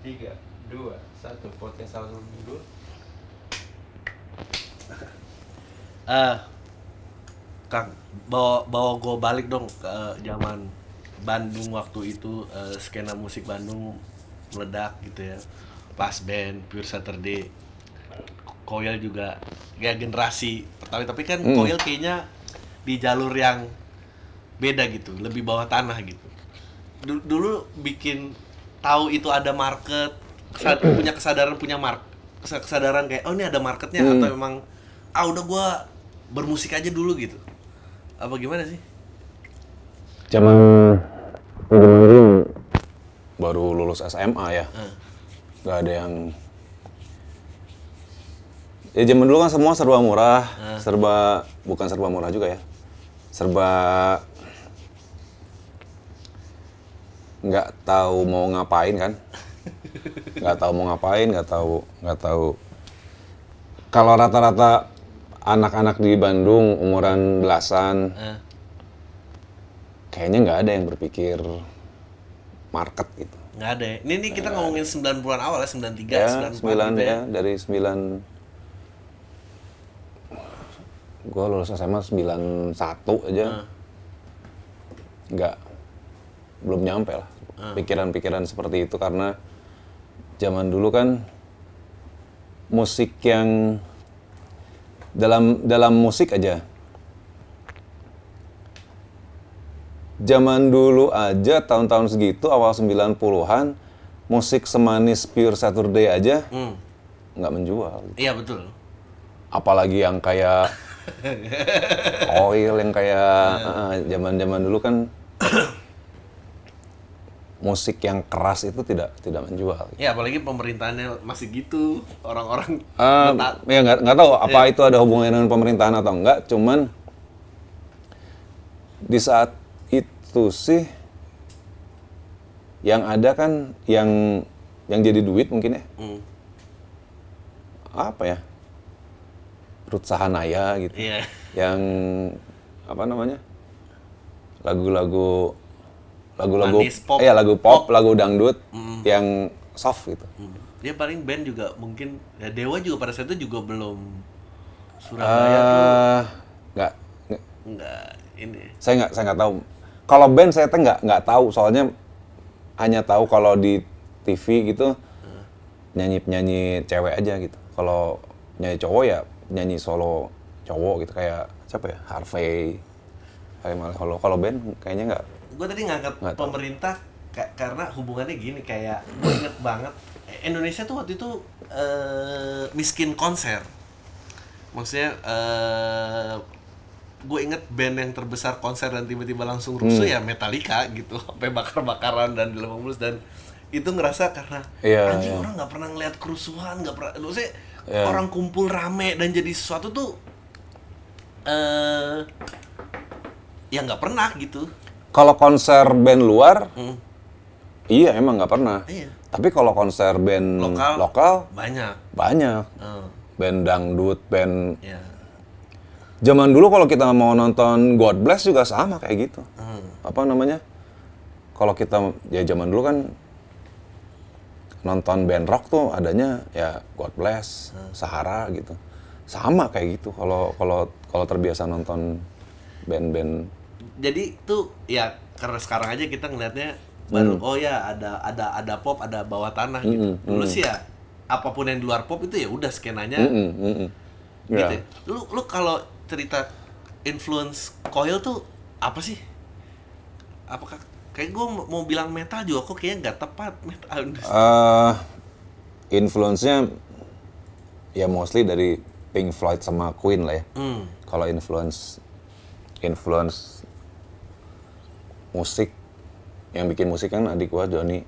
tiga dua satu podcast satu minggu Eh, Kang, bawa bawa gue balik dong ke zaman Bandung waktu itu eh, skena musik Bandung meledak gitu ya. Pas band Pure Saturday, Koil juga ya generasi pertama tapi kan Hmm. Koil kayaknya di jalur yang beda gitu, lebih bawah tanah gitu. Du- Dulu bikin tahu itu ada market, kesad- punya kesadaran punya mark, kesa- kesadaran kayak oh ini ada marketnya Hmm. atau memang ah udah gua bermusik aja dulu gitu. Apa gimana sih? Zaman zaman dulu baru lulus SMA ya. Eh. Gak ada yang Ya zaman dulu kan semua serba murah, serba bukan serba murah juga ya. Serba nggak tahu mau ngapain kan. nggak tahu mau ngapain, nggak tahu nggak tahu. Kalau rata-rata anak-anak di Bandung umuran belasan, Eh, kayaknya nggak ada yang berpikir market gitu. nggak ada. ya. Ini nih kita ngomongin 90-an awal ya, 93, Ya, 94 sembilan gitu ya, dari sembilan. Gue lulus SMA sembilan satu aja, nggak belum nyampe lah pikiran-pikiran seperti itu karena zaman dulu kan musik yang dalam dalam musik aja zaman dulu aja tahun-tahun segitu awal 90-an musik semanis Pure Saturday aja Hmm. nggak menjual. Iya betul. Apalagi yang kayak oil yang kayak ah, zaman-zaman dulu kan musik yang keras itu tidak tidak menjual. Ya apalagi pemerintahannya masih gitu, orang-orang letak- ya nggak nggak tahu apa itu ada hubungannya dengan pemerintahan atau enggak, cuman di saat itu sih yang ada kan yang yang jadi duit mungkin ya Hmm. apa ya Ruth Sahanaya gitu Iya. yang apa namanya lagu-lagu lagu-lagu pop. iya lagu pop, lagu dangdut yang soft gitu. Hmm. Ya paling band juga mungkin ya Dewa juga pada saat itu juga belum Surabaya tuh Eh, nggak nggak- enggak ini. saya nggak saya nggak tahu. Kalau band saya teh nggak nggak tahu. Soalnya hanya tahu kalau di TV gitu nyanyi nyanyi cewek aja gitu. Kalau nyanyi cowok ya nyanyi solo cowok gitu. Kayak siapa ya? Harvey. Kalau kalau band kayaknya nggak Gue tadi ngangkat Nggak pemerintah ka- karena hubungannya gini kayak gue inget banget eh, Indonesia tuh waktu itu eh, miskin konser. Maksudnya eh gue inget band yang terbesar konser dan tiba-tiba langsung rusuh Hmm. ya Metallica gitu sampai bakar-bakaran dan mulus dan itu ngerasa karena Iya, anjing iya. orang nggak pernah ngeliat kerusuhan nggak pernah maksudnya Iya. orang kumpul rame dan jadi sesuatu tuh eh ya nggak pernah gitu kalau konser band luar Hmm. iya emang nggak pernah Iya. tapi kalau konser band Lokal. lokal banyak banyak Eh, band dangdut band ya Zaman dulu kalau kita mau nonton God Bless juga sama kayak gitu. Hmm. Apa namanya? Kalau kita ya zaman dulu kan nonton band rock tuh adanya ya God Bless, Sahara gitu. Sama kayak gitu kalau kalau kalau terbiasa nonton band-band jadi tuh ya karena sekarang aja kita ngelihatnya baru oh ya ada ada ada pop ada bawah tanah gitu Mm-mm, dulu mm. sih ya apa pun yang di luar pop itu ya udah skenanya Mm-mm, mm-mm. gitu Ya. ya. lu lu kalau cerita influence coil tuh apa sih apakah kayak gue mau bilang metal juga kok kayaknya nggak tepat metal Eh, influence-nya ya mostly dari Pink Floyd sama Queen lah ya. hmm. kalau influence influence musik. Yang bikin musik kan adik gua Joni.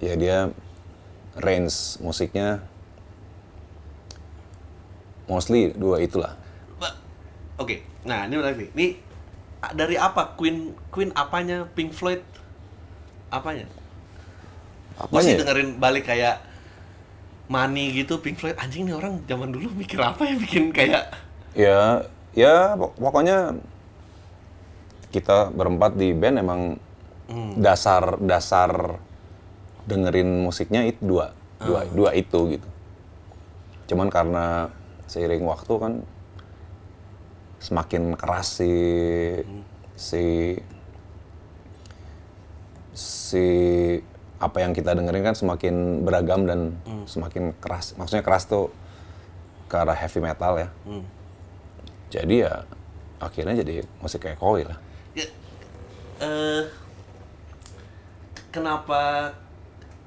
Ya dia range musiknya mostly dua itulah. Oke, nah ini menarik nih. Ini dari apa? Queen Queen apanya? Pink Floyd apanya? Apanya sih ya? dengerin balik kayak Money gitu Pink Floyd. Anjing nih orang zaman dulu mikir apa ya? Bikin kayak ya ya pok- pokoknya kita berempat di band emang Hmm. dasar dasar dengerin musiknya itu dua dua dua itu gitu. Cuman karena seiring waktu kan semakin keras si si si apa yang kita dengerin kan semakin beragam dan semakin keras. Maksudnya keras tuh ke arah heavy metal ya. Hmm. jadi ya akhirnya jadi musik kayak Coil lah Ya, eh, kenapa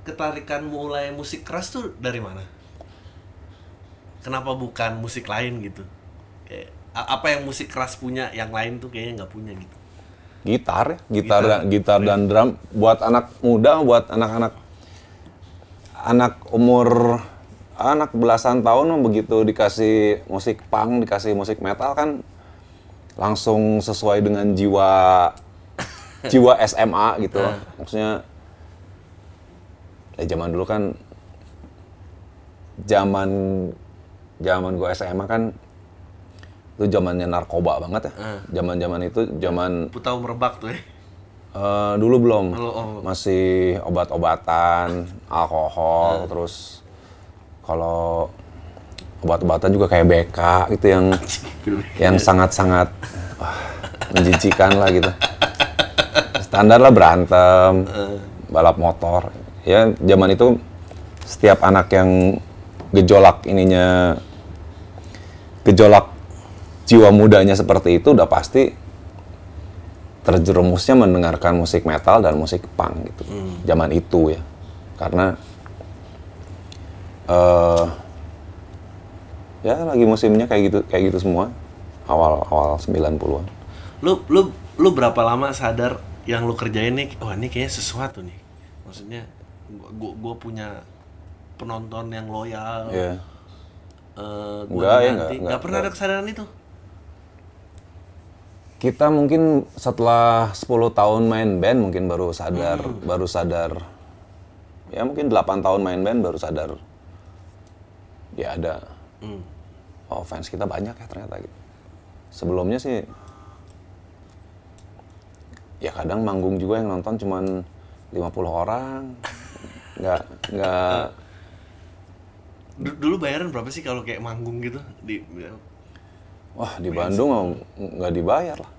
ketarikan mulai musik keras tuh dari mana? Kenapa bukan musik lain gitu? Kayak, apa yang musik keras punya yang lain tuh kayaknya nggak punya gitu. gitar ya gitar Gitar. dan gitar dan drum buat anak muda buat anak-anak anak umur anak belasan tahun begitu dikasih musik punk dikasih musik metal kan langsung sesuai dengan jiwa jiwa SMA gitu loh. maksudnya ya zaman dulu kan zaman zaman gua SMA kan itu zamannya narkoba banget ya zaman-zaman itu zaman Putau merebak tuh ya. Eh, dulu belum. Belum, oh. Masih obat-obatan, alkohol, terus kalau obat-obatan juga kayak BK gitu yang yang sangat-sangat wah, menjijikan lah gitu. Standar lah berantem, balap motor. Ya zaman itu setiap anak yang gejolak ininya gejolak jiwa mudanya seperti itu udah pasti terjerumusnya mendengarkan musik metal dan musik punk gitu zaman itu ya karena eh ya lagi musimnya kayak gitu kayak gitu semua awal awal 90-an Lu lu lu berapa lama sadar yang lu kerjain nih, wah ini kayaknya sesuatu nih. Maksudnya gua gua, gua punya penonton yang loyal. ya Eh, gua Enggak, ya, enggak, Nggak enggak, pernah ada enggak. kesadaran itu. kita mungkin setelah 10 tahun main band mungkin baru sadar baru sadar ya mungkin 8 tahun main band baru sadar ya ada Hmm. oh fans kita banyak ya ternyata gitu. Sebelumnya sih ya kadang manggung juga yang nonton cuman 50 orang. Nggak nggak. Du- Dulu bayaran berapa sih kalau kayak manggung gitu? Di wah di Bandung nggak dibayar lah.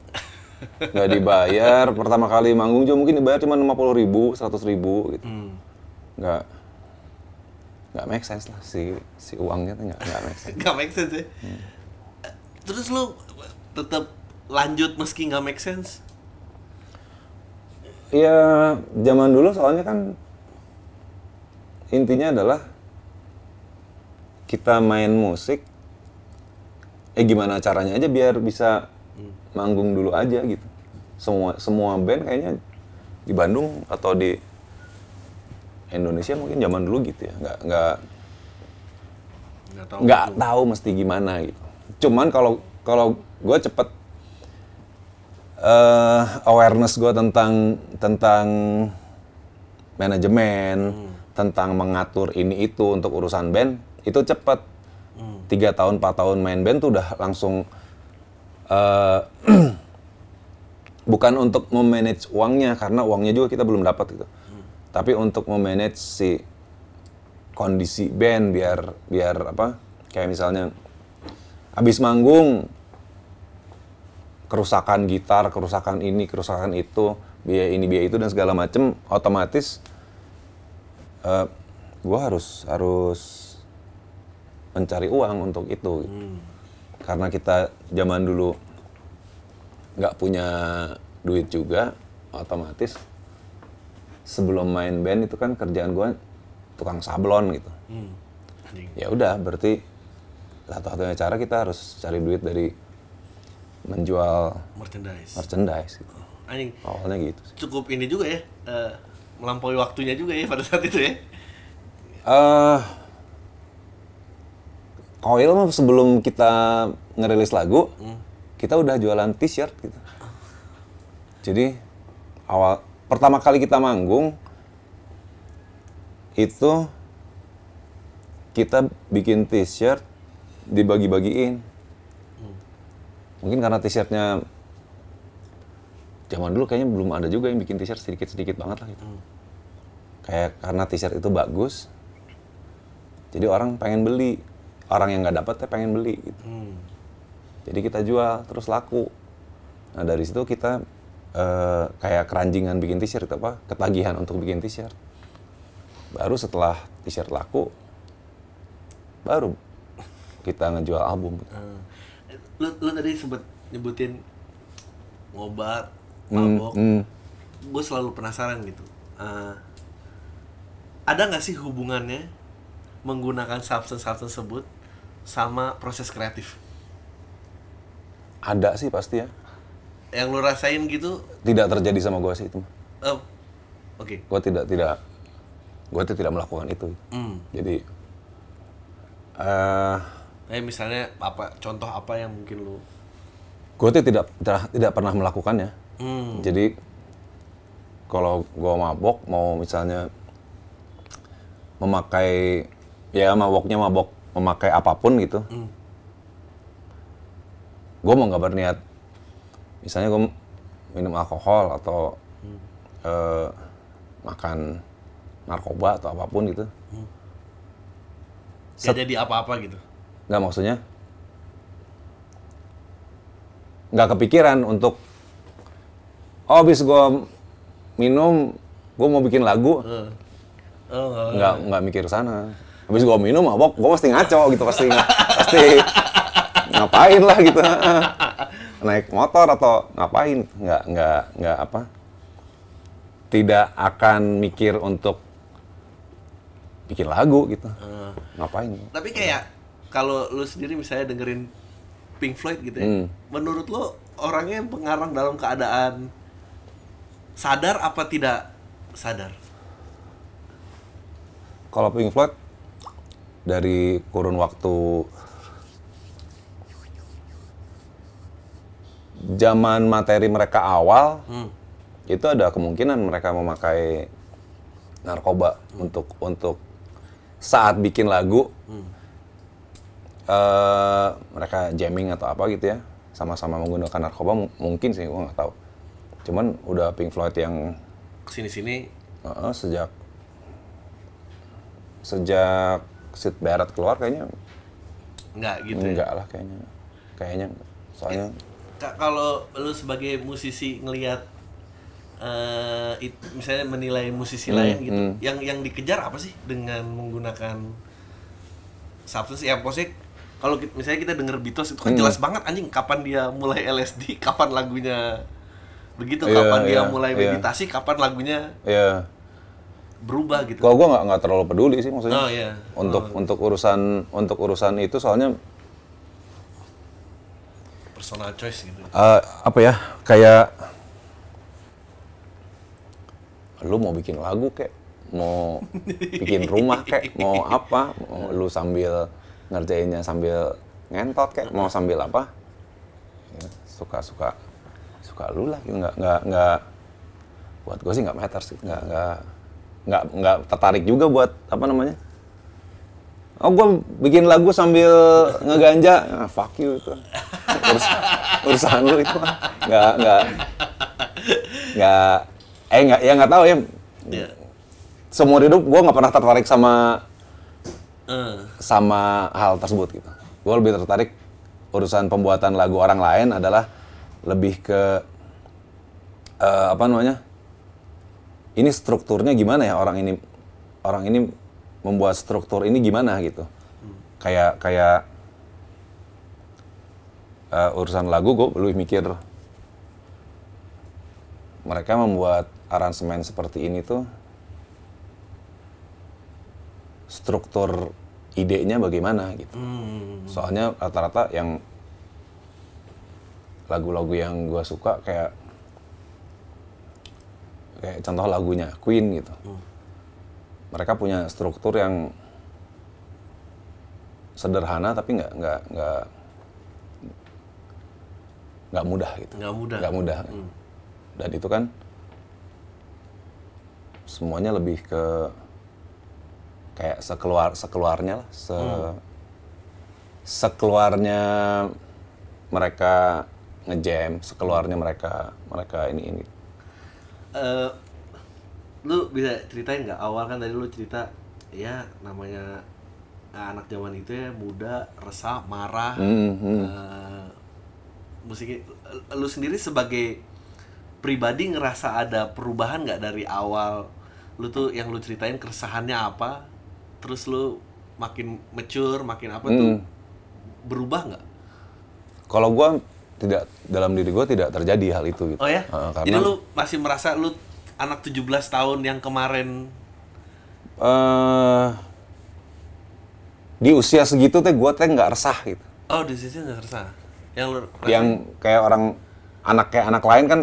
Nggak dibayar. Pertama kali manggung juga mungkin dibayar cuma 50 ribu 100 ribu gitu. Hmm. nggak nggak make sense lah si si uangnya tuh nggak nggak make sense Gak make sense ya. Terus lu tetap lanjut meski nggak make sense? Iya, zaman dulu soalnya kan intinya adalah kita main musik, eh gimana caranya aja biar bisa manggung dulu aja gitu. Semua semua band kayaknya di Bandung atau di Indonesia mungkin zaman dulu gitu ya, nggak nggak Nggak tahu. nggak tahu mesti gimana gitu. Cuman kalau kalau gue cepet eh, awareness gue tentang tentang manajemen, tentang mengatur ini itu untuk urusan band itu cepet. Tiga tahun, empat tahun main band tuh udah langsung eh, bukan untuk memanage uangnya karena uangnya juga kita belum dapat gitu. Tapi untuk memanage si kondisi band biar biar apa kayak misalnya habis manggung kerusakan gitar, kerusakan ini, kerusakan itu, biaya ini, biaya itu dan segala macem otomatis eh gue harus harus mencari uang untuk itu. Karena kita zaman dulu nggak punya duit juga otomatis sebelum main band itu kan kerjaan gue tukang sablon gitu Hmm. Ya udah berarti satu-satunya cara kita harus cari duit dari menjual Merchandise. merchandise gitu. Anjing. awalnya gitu sih. Cukup ini juga ya. eh, melampaui waktunya juga ya pada saat itu ya. eh Coil mah sebelum kita ngerilis lagu, kita udah jualan t-shirt gitu. Jadi awal pertama kali kita manggung itu kita bikin t-shirt dibagi-bagiin. Mungkin karena t-shirtnya zaman dulu kayaknya belum ada juga yang bikin t-shirt sedikit-sedikit banget lah gitu. kayak karena t-shirt itu bagus jadi orang pengen beli orang yang nggak dapat ya pengen beli gitu Hmm. jadi kita jual terus laku nah dari situ kita eh, kayak keranjingan bikin t-shirt apa ketagihan untuk bikin t-shirt. Baru setelah t-shirt laku baru kita ngejual album. Eh, lu lu tadi sempet nyebutin ngobat Hmm, mabok. hmm. gue selalu penasaran gitu. Eh, ada nggak sih hubungannya menggunakan substance substance tersebut sama proses kreatif? Ada sih pasti ya yang lu rasain gitu tidak terjadi sama gue sih itu oh oke gue tidak tidak gue tidak melakukan itu hmm. jadi eh Eh misalnya apa contoh apa yang mungkin lu gue tuh tidak, tidak tidak pernah melakukannya hmm. jadi kalau gue mabok mau misalnya memakai ya maboknya mabok memakai apa pun gitu Hmm. gue mau nggak berniat misalnya gue minum alkohol atau eh, makan narkoba atau apa pun gitu. Gak jadi apa-apa gitu? Nggak maksudnya nggak kepikiran untuk oh habis gue minum gue mau bikin lagu. Eh. oh, nggak- nggak nggak mikir sana. Habis gue minum mabok gue pasti ngaco gitu pasti pasti ngapain lah gitu naik motor atau ngapain nggak nggak nggak apa tidak akan mikir untuk bikin lagu gitu Eh. ngapain tapi kayak kalau lu sendiri misalnya dengerin Pink Floyd gitu ya Hmm. menurut lu orangnya pengarang dalam keadaan sadar apa tidak sadar Kalau Pink Floyd dari kurun waktu zaman materi mereka awal hmm. itu ada kemungkinan mereka memakai narkoba untuk untuk saat bikin lagu eh, mereka jamming atau apa gitu ya sama-sama menggunakan narkoba mu- mungkin sih gua nggak tahu. Cuman udah Pink Floyd yang sini sini eh, sejak sejak Sid Barrett keluar kayaknya nggak gitu ya? enggak lah kayaknya. Kayaknya soalnya Ka- kalau lu sebagai musisi ngelihat eh it- misalnya menilai musisi Hmm, lain gitu hmm. yang yang dikejar apa sih dengan menggunakan substance ya maksudnya kalau misalnya kita denger Beatles itu kan Hmm. jelas banget anjing kapan dia mulai LSD kapan lagunya begitu Iya, kapan dia iya, mulai iya. meditasi kapan lagunya ya berubah gitu kalau gua nggak nggak terlalu peduli sih maksudnya oh iya untuk untuk urusan untuk urusan itu soalnya personal choice gitu. Eh, apa ya kayak lu mau bikin lagu kek mau bikin rumah kek mau apa mau lu sambil ngerjainnya sambil ngentot kek mau sambil apa Ya, suka suka suka lu lah gitu. Nggak nggak nggak buat gue sih nggak matter sih nggak nggak nggak nggak tertarik juga buat apa namanya Oh, gue bikin lagu sambil ngeganja, ah, fuck you itu. Urus, urusan lu itu mah. nggak nggak nggak eh nggak ya nggak tahu ya. Iya. Seumur hidup gue nggak pernah tertarik sama Eh, sama hal tersebut gitu. Gue lebih tertarik urusan pembuatan lagu orang lain adalah lebih ke eh, apa namanya? Ini strukturnya gimana ya orang ini orang ini membuat struktur ini gimana gitu. Kayak kayak eh, urusan lagu gue lebih mikir mereka membuat aransemen seperti ini tuh struktur idenya bagaimana gitu. hmm. Soalnya rata-rata yang lagu-lagu yang gue suka kayak kayak contoh lagunya Queen gitu. Mereka punya struktur yang sederhana tapi nggak nggak nggak nggak mudah gitu. nggak mudah Nggak mudah. Hmm. Dan itu kan semuanya lebih ke kayak sekeluar sekeluarnya lah, se sekeluarnya mereka ngejam, sekeluarnya mereka mereka ini ini. Eh, lu bisa ceritain nggak awal kan tadi lu cerita ya namanya anak zaman itu ya muda resah marah Hmm, hmm. eh, musiknya lu sendiri sebagai pribadi ngerasa ada perubahan nggak dari awal? Lu tuh yang lu ceritain keresahannya apa? Terus lu makin mature makin apa tuh? Hmm. berubah nggak? Kalau gua tidak dalam diri gua tidak terjadi hal itu gitu. oh ya? Heeh, karena jadi lu masih merasa lu anak 17 tahun yang kemarin? Eh, di usia segitu teh gua teh nggak resah gitu. oh di sisi nggak resah yang Yang kayak orang anak kayak anak lain kan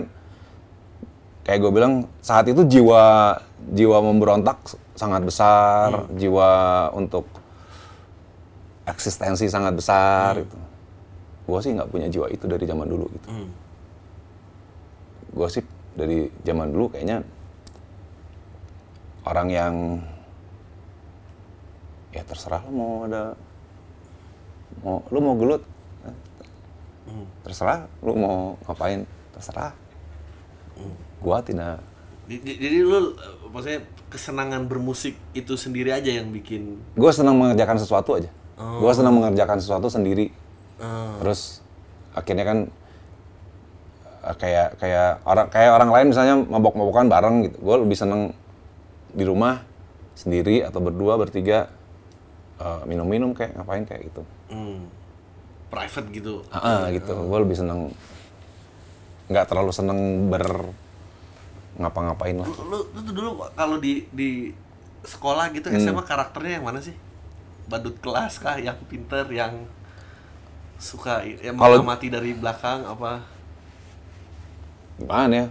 kayak gue bilang saat itu jiwa jiwa memberontak sangat besar, jiwa untuk eksistensi sangat besar gitu. Gue sih nggak punya jiwa itu dari zaman dulu gitu. Hmm. Gue sih dari zaman dulu kayaknya orang yang ya terserah lo mau ada mau lu mau gelut Hmm. terserah lu mau ngapain terserah. Gua tidak. Jadi lu eh, maksudnya kesenangan bermusik itu sendiri aja yang bikin gue senang mengerjakan sesuatu aja. Oh. gua senang mengerjakan sesuatu sendiri. Eh, terus akhirnya kan eh, kayak kayak orang kayak orang lain misalnya mabok-mabokan bareng gitu. Gue lebih seneng di rumah sendiri atau berdua bertiga eh, minum-minum kayak ngapain kayak gitu. Hmm, private gitu. Ah, ah, gitu gue lebih seneng nggak terlalu seneng ber ngapa-ngapain lah Lu, lu, lu tuh dulu kalau di di sekolah gitu Hmm. SMA karakternya yang mana sih? Badut kelas kah? Yang pinter, yang suka yang Kalau- mengamati dari belakang apa? gimana ya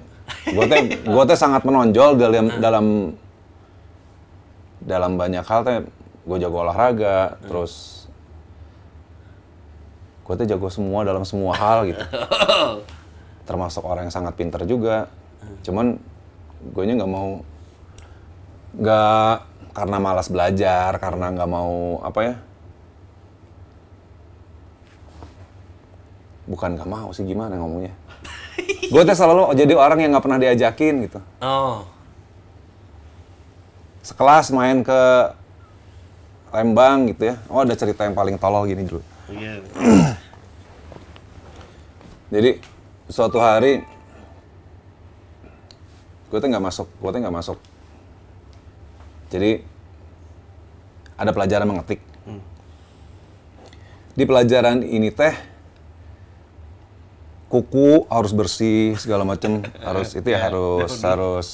gue teh gue teh sangat menonjol dalam dalam dalam banyak hal teh gue jago olahraga terus gue teh jago semua dalam semua hal gitu. Termasuk orang yang sangat pinter juga. Cuman gue nya nggak mau nggak karena malas belajar karena nggak mau apa ya? Bukan nggak mau sih gimana ngomongnya? Gue teh selalu jadi orang yang nggak pernah diajakin gitu. Oh, sekelas main ke Lembang gitu ya. Oh ada cerita yang paling tolol gini dulu. Iya. jadi suatu hari gue tuh nggak masuk gue tuh nggak masuk. Jadi ada pelajaran mengetik. Di pelajaran ini teh kuku harus bersih segala macem. Harus itu ya harus harus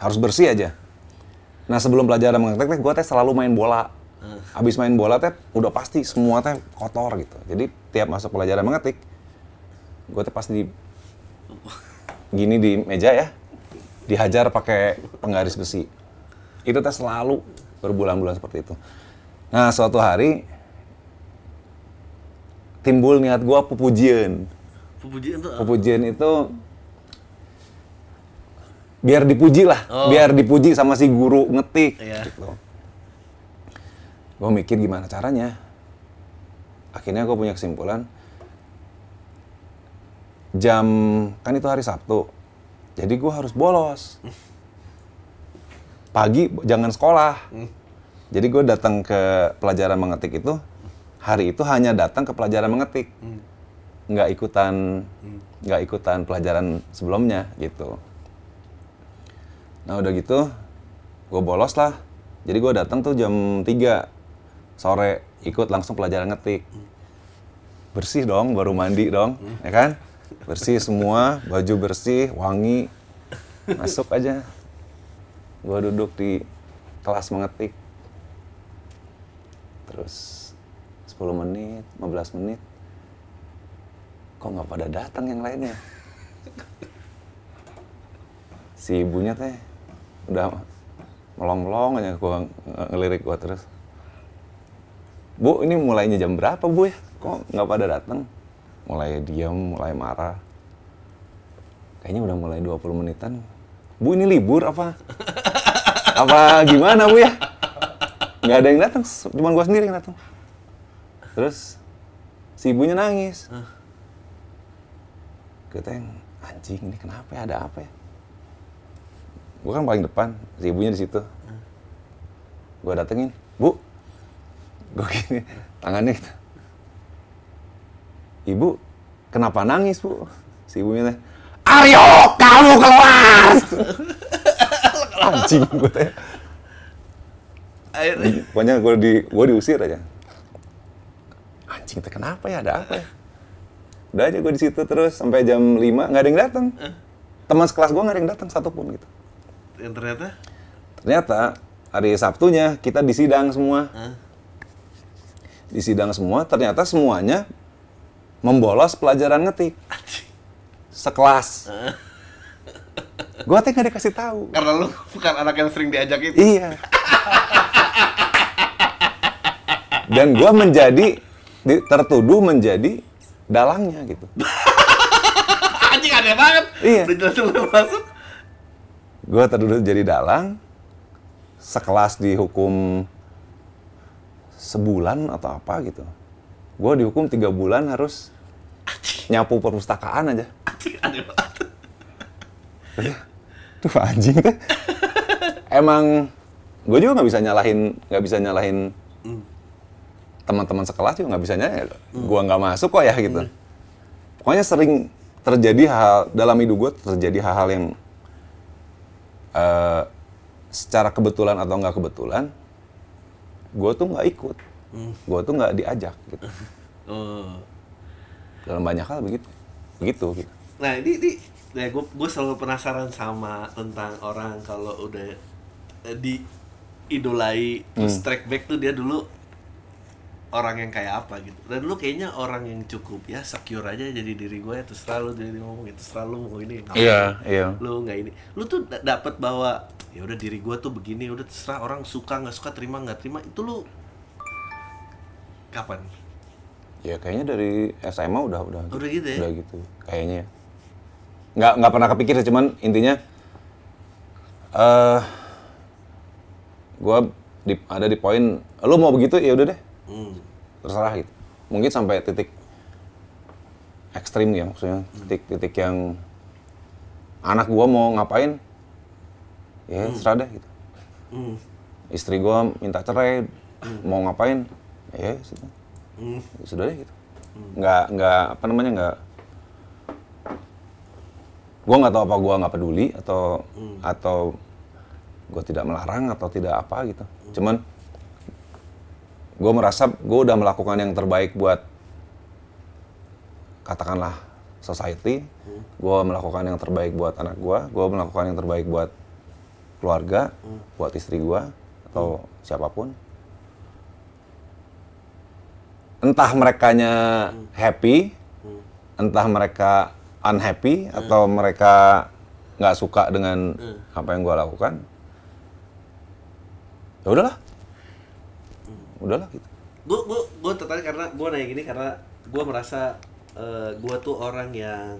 harus bersih aja. Nah sebelum pelajaran mengetik teh gue teh selalu main bola. Habis main bola teh udah pasti semua teh kotor gitu. Jadi tiap masuk pelajaran mengetik gue tuh pasti di gini di meja ya dihajar pakai penggaris besi itu teh selalu berbulan-bulan seperti itu nah suatu hari timbul niat gue pupujian Pujian tuh apa? pupujian itu biar dipuji lah Oh. biar dipuji sama si guru ngetik Iya. gitu gue mikir gimana caranya akhirnya gue punya kesimpulan jam kan itu hari Sabtu. Jadi gue harus bolos. Pagi jangan sekolah. Jadi gue datang ke pelajaran mengetik itu hari itu hanya datang ke pelajaran mengetik. Nggak ikutan nggak ikutan pelajaran sebelumnya gitu. Nah udah gitu gue bolos lah. Jadi gue datang tuh jam 3 sore ikut langsung pelajaran ngetik. Bersih dong baru mandi dong ya kan bersih semua baju bersih wangi. Masuk aja. Gue duduk di kelas mengetik. Terus 10 menit 15 menit. Kok nggak pada datang yang lainnya? Si ibunya teh udah melong-melong aja gua ng- ngelirik gua terus. Bu ini mulainya jam berapa bu ya? Kok nggak pada datang mulai diam mulai marah. Kayaknya udah mulai 20 menitan. Bu ini libur apa? Apa gimana bu ya? Nggak ada yang datang cuma gua sendiri yang datang. Terus si ibunya nangis. Kita yang anjing ini kenapa ya? Ada apa ya? Gue kan paling depan si ibunya di situ. Gue datengin bu gue gini tangannya gitu ibu kenapa nangis bu? Si ibunya teh Aryo kamu keluar! Anjing gue teh. Pokoknya gue di gue diusir aja. Anjing teh kenapa ya? Ada apa ya? Udah aja gue di situ terus sampai jam 5 nggak ada yang datang teman sekelas gue nggak ada yang datang satupun gitu. Yang ternyata? Ternyata hari Sabtunya kita disidang semua. Hah? disidang semua ternyata semuanya membolos pelajaran ngetik sekelas gue teh nggak dikasih tahu karena lu bukan anak yang sering diajak itu. Iya. Dan gue menjadi di- tertuduh menjadi dalangnya gitu. Anjing aneh banget. Iya. Udah jelas lu masuk. Gue tertuduh jadi dalang, sekelas dihukum sebulan atau apa gitu. Gue dihukum tiga bulan harus nyapu perpustakaan aja. Aneh banget. Tuh anjing teh. Emang gue juga nggak bisa nyalahin nggak bisa nyalahin teman-teman sekelas juga nggak bisa nyalahin. Gue nggak masuk kok ya gitu. Pokoknya sering terjadi hal dalam hidup gue terjadi hal-hal yang eh, secara kebetulan atau nggak kebetulan gue tuh nggak ikut. Gue tuh nggak diajak gitu. Oh. Dalam banyak hal begitu. Begitu gitu. Nah ini, ini ya gue gue selalu penasaran sama tentang orang kalau udah eh, di idolai terus track back tuh dia dulu orang yang kayak apa gitu dan lu kayaknya orang yang cukup ya secure aja jadi diri gue terus selalu jadi ngomong itu selalu mau ini. Iya, iya. lu nggak ini lu tuh da- dapet bahwa ya udah diri gue tuh begini udah terserah orang suka nggak suka terima nggak terima itu lu kapan Ya kayaknya dari SMA udah udah Udah gitu ya? Udah gitu. Kayaknya. Nggak nggak pernah kepikir sih, cuman intinya eh gua di, ada di poin lu mau begitu ya udah deh. hmm. Terserah gitu. Mungkin sampai titik ekstrim ya maksudnya, titik-titik yang anak gua mau ngapain ya terserah deh gitu. Hmm. Istri gua minta cerai, mau ngapain ya sudah. Hmm. Ya sudah deh gitu. Nggak nggak apa namanya nggak gue nggak tahu apa gue nggak peduli atau atau gue tidak melarang atau tidak apa gitu. Cuman gue merasa gue udah melakukan yang terbaik buat katakanlah society. Gue melakukan yang terbaik buat anak gue gue melakukan yang terbaik buat keluarga buat istri gue atau siapa pun entah merekanya happy, entah mereka unhappy atau mereka nggak suka dengan apa yang gue lakukan, ya udahlah, udahlah gitu. gue gue gue tertarik karena gue nanya gini karena gue merasa gue tuh orang yang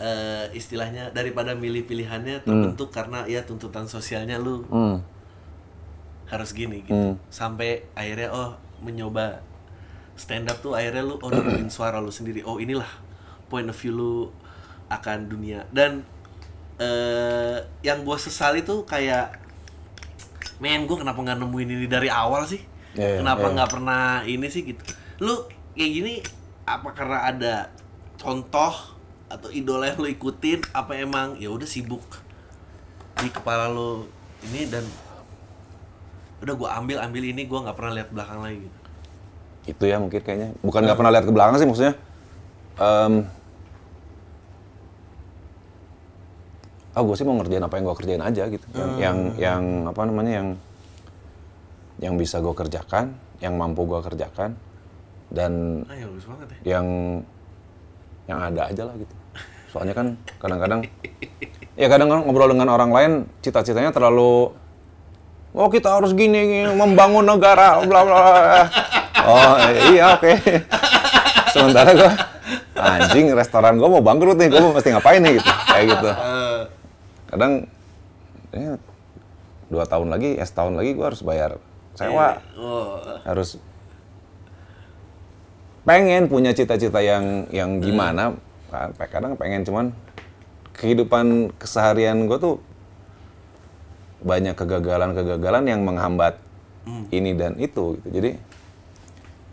eh, istilahnya daripada milih pilihannya terbentuk karena ya tuntutan sosialnya lu Hmm. harus gini gitu. Hmm. sampai akhirnya oh mencoba stand up tuh akhirnya lu oh dengerin suara lu sendiri. Oh inilah point of view lu akan dunia. Dan eh yang gue sesali tuh kayak men gue kenapa nggak nemuin ini dari awal sih? Iya, iya, kenapa iya. nggak pernah ini sih? Gitu. Lu kayak gini apa karena ada contoh atau idola yang lu ikutin apa emang ya udah sibuk di kepala lu ini dan udah gue ambil ambil ini gue nggak pernah lihat belakang lagi gitu Itu ya mungkin kayaknya. Bukan nggak pernah lihat ke belakang sih maksudnya. em ah gue sih mau ngerjain apa yang gue kerjain aja gitu. Yang, yang yang apa namanya yang yang bisa gue kerjakan, yang mampu gue kerjakan dan ah ya bagus banget ya yang yang ada aja lah gitu. Soalnya kan kadang-kadang ya kadang kadang ngobrol dengan orang lain cita-citanya terlalu oh kita harus gini, gini membangun negara bla bla. bla." Oh iya oke. Sementara gua anjing restoran gua mau bangkrut nih, gua mesti ngapain nih gitu. Kayak gitu. Eh, Kadang ya, dua tahun lagi, ya setahun lagi gua harus bayar sewa oh harus pengen punya cita-cita yang yang gimana kan kadang pengen cuman kehidupan keseharian gue tuh banyak kegagalan-kegagalan yang menghambat ini dan itu gitu. Jadi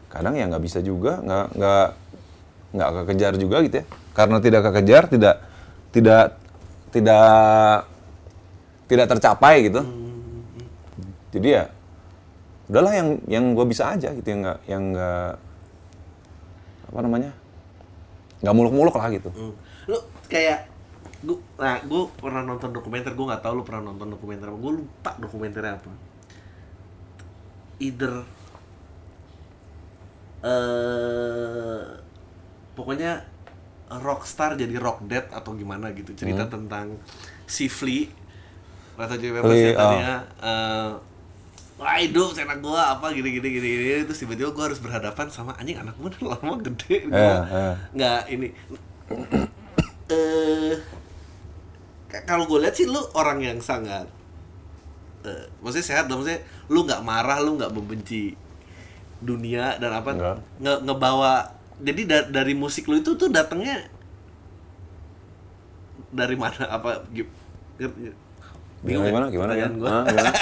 kadang ya nggak bisa juga, nggak nggak nggak kekejar juga gitu ya. Karena tidak kekejar, tidak tidak tidak tidak tercapai gitu. Jadi ya udahlah yang yang gue bisa aja gitu yang nggak yang nggak apa namanya nggak muluk-muluk lah gitu. Hmm. Lu kayak gua nah gue pernah nonton dokumenter gue nggak tahu lu pernah nonton dokumenter apa. Gue lupa dokumenternya apa. Either eh pokoknya rockstar jadi rock dead atau gimana gitu. Cerita tentang si Flea Rata yang oh. tadinya eh, wah hidup anak gua apa gini gini gini gini terus tiba-tiba gua harus berhadapan sama anjing anak gua lama gede gua Iya, iya. nggak ini eh kalau gue lihat sih lu orang yang sangat eh, maksudnya sehat dong maksudnya lu nggak marah lu nggak membenci dunia dan apa Nggak. nge ngebawa jadi da- dari musik lu itu tuh datangnya dari mana apa gi- ngerti- bingung Gimana gimana ya? gua. Hah, gimana?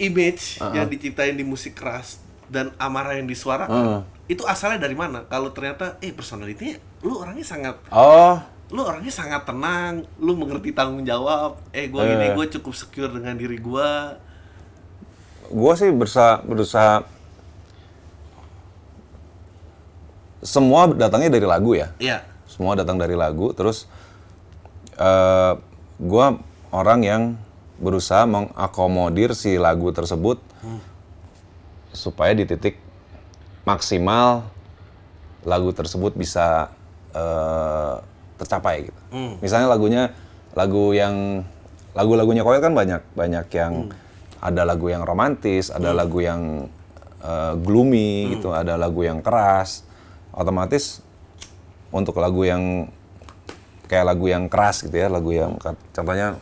image Uh-uh. yang diciptain di musik keras dan amarah yang disuarakan Uh. itu asalnya dari mana kalau ternyata eh personalitinya lu orangnya sangat Oh, lu orangnya sangat tenang lu mengerti tanggung jawab eh gua gini Eh. gue cukup secure dengan diri gua gue sih berusaha berusaha semua datangnya dari lagu ya. Iya Semua datang dari lagu. Terus eh gue orang yang berusaha mengakomodir si lagu tersebut supaya di titik maksimal lagu tersebut bisa eh, tercapai gitu. Misalnya lagunya lagu yang lagu-lagunya Koel kan banyak banyak yang ada lagu yang romantis, ada lagu yang eh, gloomy gitu, ada lagu yang keras. Otomatis untuk lagu yang kayak lagu yang keras gitu ya, lagu yang contohnya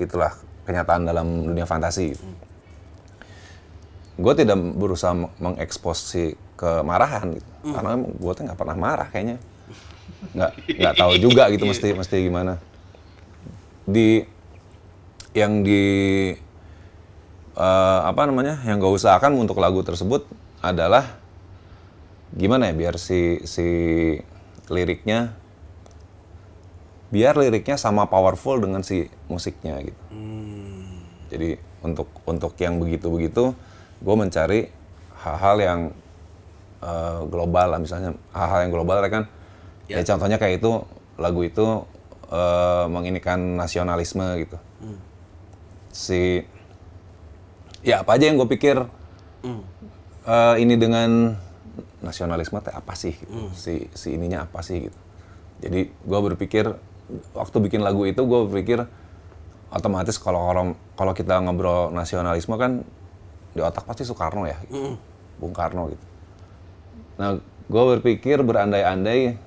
itulah kenyataan dalam dunia fantasi. Gitu. Gue tidak berusaha meng- mengekspos si kemarahan gitu, karena gue tuh nggak pernah marah kayaknya, nggak nggak tahu juga gitu mesti mesti gimana. Di yang di eh, apa namanya yang gue usahakan untuk lagu tersebut adalah gimana ya biar si si liriknya biar liriknya sama powerful dengan si musiknya gitu. Jadi untuk untuk yang begitu-begitu, gue mencari hal-hal yang eh, global lah misalnya hal-hal yang global ya kan. Ya. contohnya kayak itu lagu itu eh, menginikan nasionalisme gitu. Si ya apa aja yang gue pikir eh, ini dengan nasionalisme teh apa sih gitu. si si ininya apa sih gitu jadi gue berpikir waktu bikin lagu itu gue berpikir otomatis kalau orang kalau kita ngobrol nasionalisme kan di otak pasti Soekarno ya gitu. Bung Karno gitu nah gue berpikir berandai-andai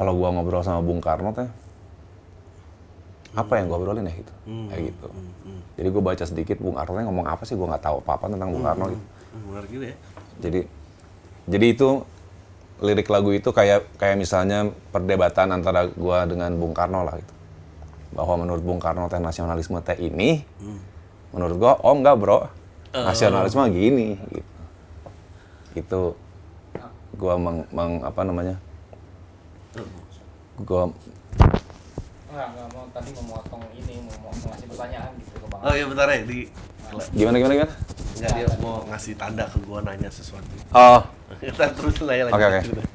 kalau gue ngobrol sama Bung Karno teh apa yang gue obrolin ya gitu. Kayak gitu. jadi gue baca sedikit Bung Karno teh ngomong apa sih gue nggak tahu apa-apa tentang Bung Karno gitu. Hmm, benar juga ya. Jadi jadi itu lirik lagu itu kayak kayak misalnya perdebatan antara gua dengan Bung Karno lah gitu. Bahwa menurut Bung Karno teh nasionalisme teh ini menurut gua oh enggak bro. Nasionalisme gini gitu. Itu gua meng, meng- apa namanya gua Enggak, enggak mau tadi memotong ini, mau, mau ngasih pertanyaan gitu ke Bang. oh iya bentar ya di gimana gimana gimana nggak dia mau ngasih tanda ke gua nanya sesuatu oh kita terus lah ya Oke, oke. Udah.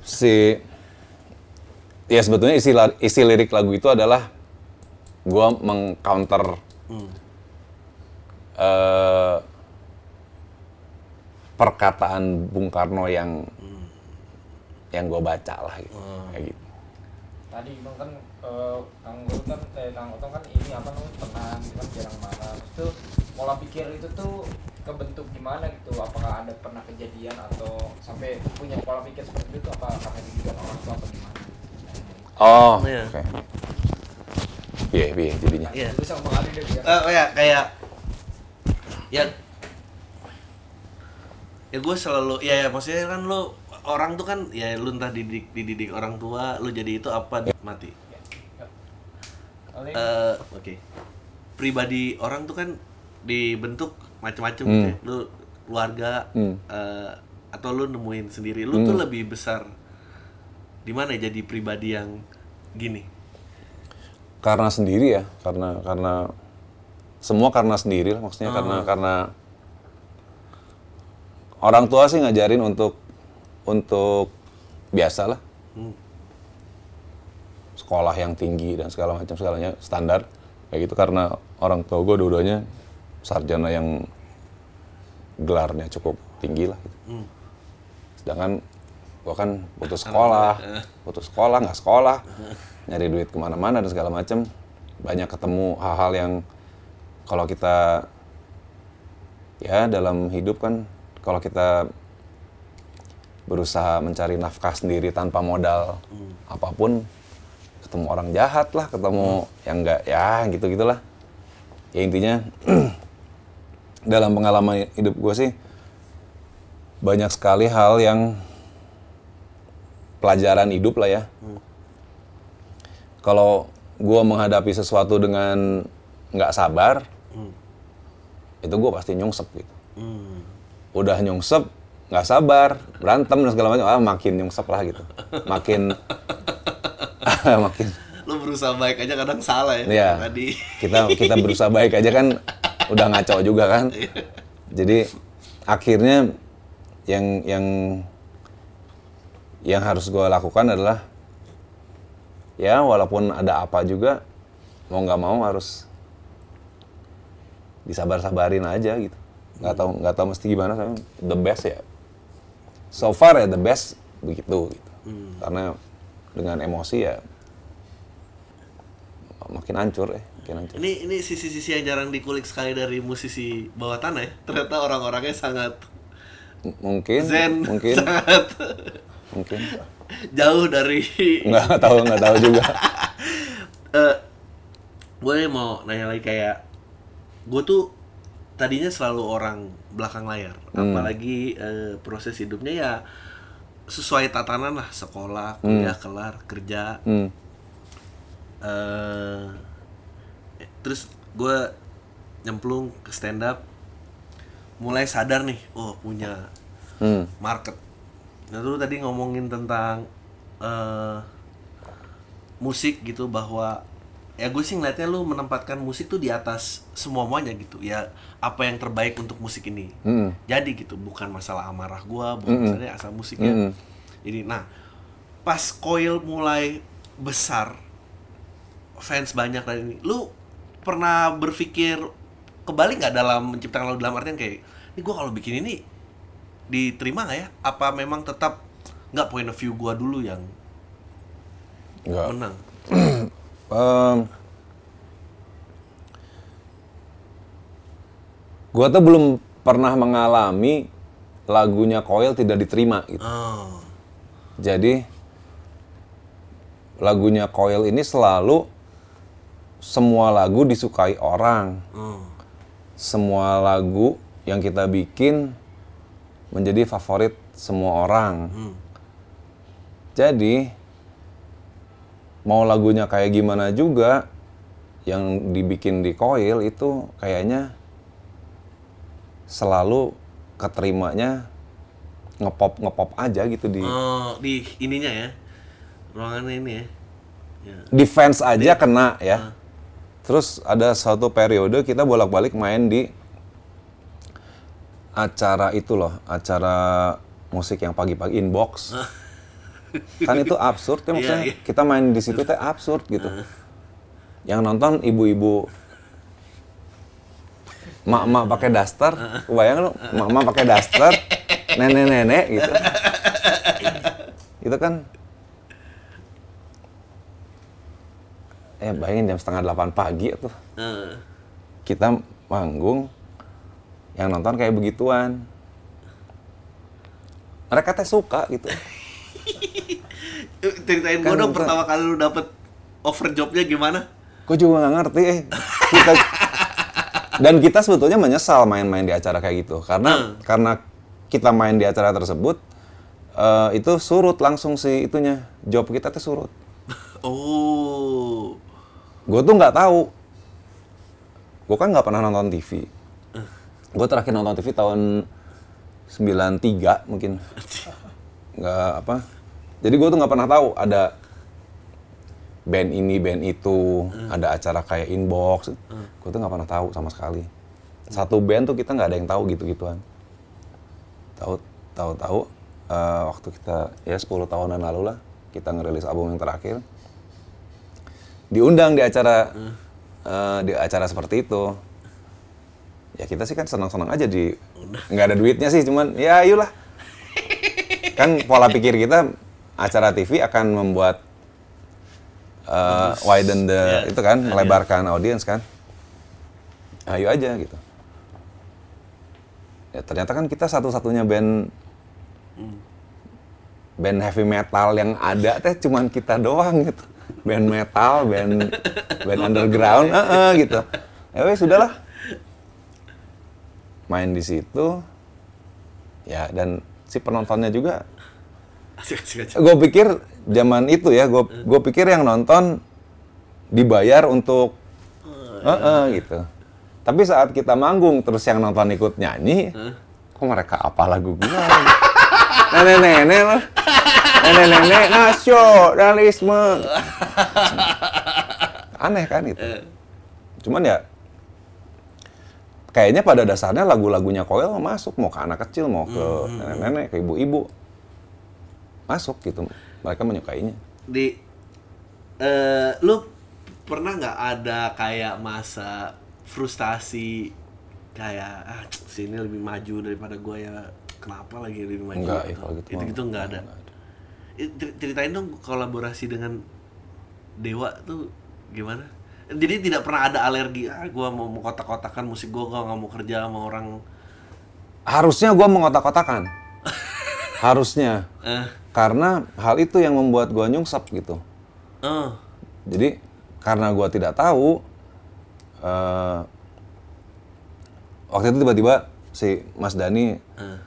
si ya sebetulnya isi la- isi lirik lagu itu adalah gua mengcounter eh, perkataan Bung Karno yang yang gua baca lah gitu kayak gitu Tadi Bang kan eh, Kang Guru kan eh Kang Otong kan ini apa namanya tenang, gitu kan jarang marah. Terus tuh pola pikir itu tuh kebentuk gimana gitu? Apakah ada pernah kejadian atau sampai punya pola pikir seperti itu apa karena dididik orang tua atau gimana? oh Iya. oke iya iya jadinya Iya. Dulu sama Bang Ali deh biar. Eh, kayak kayak ya ya gue selalu ya, ya maksudnya kan lo orang tuh kan ya lu entah dididik dididik orang tua, lu jadi itu apa mati. Paling Eh, oke. Pribadi orang tuh kan dibentuk macam-macam Hmm. gitu ya. Lu keluarga Hmm. eh, atau lu nemuin sendiri. Lu tuh lebih besar di mana ya jadi pribadi yang gini. karena sendiri ya karena karena semua karena sendiri lah maksudnya karena karena orang tua sih ngajarin untuk untuk biasa lah Hmm. sekolah yang tinggi dan segala macam segalanya standar kayak gitu karena orang tua gue dua-duanya sarjana yang gelarnya cukup tinggi lah gitu. Hmm. sedangkan gue kan putus sekolah putus sekolah nggak sekolah nyari duit ke mana-mana dan segala macam banyak ketemu hal-hal yang kalau kita ya dalam hidup kan kalau kita berusaha mencari nafkah sendiri tanpa modal apa pun ketemu orang jahat lah ketemu yang enggak ya gitu gitulah ya intinya dalam pengalaman hidup gue sih banyak sekali hal yang pelajaran hidup lah ya. Kalau gue menghadapi sesuatu dengan nggak sabar itu gue pasti nyungsep gitu. Hmm. udah nyungsep nggak sabar berantem dan segala macam ah makin nyungsep lah gitu makin makin Lu berusaha baik aja kadang salah ya. Iya. Tadi. kita kita berusaha baik aja kan udah ngaco juga kan jadi akhirnya yang yang yang harus gue lakukan adalah ya walaupun ada apa juga mau nggak mau harus disabar-sabarin aja gitu nggak tahu nggak tahu mesti gimana tapi the best ya so far ya the best begitu gitu. Karena dengan emosi ya makin hancur ya makin hancur. Ini ini sisi-sisi yang jarang dikulik sekali dari musisi bawah tanah ya. Ternyata orang-orangnya sangat M- mungkin zen, mungkin. sangat mungkin. jauh dari nggak tahu nggak tahu juga. Eh gue mau nanya lagi kayak gue tuh tadinya selalu orang belakang layar Hmm. apalagi eh, proses hidupnya ya sesuai tatanan lah sekolah kuliah kelar kerja hmm. eh terus gue nyemplung ke stand up mulai sadar nih oh punya Hmm. market. Nah, lu tadi ngomongin tentang eh musik gitu bahwa ya gue sih ngeliatnya lu menempatkan musik tuh di atas semua muanya gitu ya apa yang terbaik untuk musik ini Hmm. jadi gitu bukan masalah amarah gua bukan Mm-mm. masalahnya asal musiknya Mm-mm. jadi nah pas coil mulai besar fans banyak dan ini lu pernah berpikir kebalik nggak dalam menciptakan lagu dalam artian kayak ini gua kalau bikin ini diterima nggak ya apa memang tetap nggak point of view gua dulu yang nggak menang Em, gua tuh belum pernah mengalami lagunya Koil tidak diterima gitu. oh Jadi lagunya Koil ini selalu semua lagu disukai orang. oh Semua lagu yang kita bikin menjadi favorit semua orang. hmm. Jadi mau lagunya kayak gimana juga yang dibikin di Koil itu kayaknya selalu keterimanya ngepop ngepop aja gitu di oh di ininya ya. Ruangannya ini ya. Ya. Di fans aja kena ya. Terus ada suatu periode kita bolak-balik main di acara itu loh, acara musik yang pagi-pagi inbox. Kan itu absurd ya maksudnya. Iya, iya. Kita main di situ teh absurd gitu. Yang nonton ibu-ibu mak-mak pakai daster, kebayang lu, mak-mak pakai daster, nenek-nenek gitu. itu kan eh bayangin jam setengah delapan pagi tuh. Eh, kita manggung yang nonton kayak begituan. Mereka teh suka gitu ceritain Kan dong pertama kali lu dapet offer jobnya gimana? Gue juga nggak ngerti eh. Kita dan kita sebetulnya menyesal main-main di acara kayak gitu. Karena karena kita main di acara tersebut eh, itu surut langsung si itunya. Job kita tuh surut. Oh. gue tuh nggak tahu. Gue kan nggak pernah nonton TV gue terakhir nonton TV tahun 93 mungkin. Nggak apa jadi gue tuh nggak pernah tahu ada band ini band itu ada acara kayak inbox. Gue tuh nggak pernah tahu sama sekali. Satu band tuh kita nggak ada yang tahu gitu gituan tahu tahu tahu eh, waktu kita ya 10 tahunan lalu lah kita ngerilis album yang terakhir. Diundang di acara eh, di acara seperti itu. Ya kita sih kan senang-senang aja di nggak ada duitnya sih cuman ya ayolah kan pola pikir kita acara TV akan membuat eh, widen the Ya, itu kan melebarkan audiens kan. Ayo aja gitu. Ya ternyata kan kita satu-satunya band band heavy metal yang ada teh cuman kita doang gitu. Band metal band band underground eh, eh, gitu. Ya wes sudahlah. Main di situ. Ya dan si penontonnya juga. Gue pikir zaman itu ya gue gue pikir yang nonton dibayar untuk eh, eh, gitu. Tapi saat kita manggung terus yang nonton ikut nyanyi kok mereka apa lagu gue nenek-nenek lah. Nenek-nenek nasionalisme aneh kan itu? Cuman ya kayaknya pada dasarnya lagu-lagunya Koel masuk mau ke anak kecil mau ke nenek-nenek ke ibu-ibu masuk gitu. Mereka menyukainya. Di eh lu pernah nggak ada kayak masa frustasi kayak ah sini lebih maju daripada gue ya kenapa lagi lebih maju? Enggak ya kalau gitu itu gitu nggak ada. cer- ceritain dong kolaborasi dengan Dewa tuh gimana? Jadi tidak pernah ada alergi ah gua mau mengkotak-kotakan musik gua gua nggak mau kerja sama orang. Harusnya gue mengotak-kotakan harusnya. Eh karena hal itu yang membuat gue nyungsep gitu. Eh jadi karena gue tidak tahu eh, waktu itu tiba-tiba si Mas Dani eh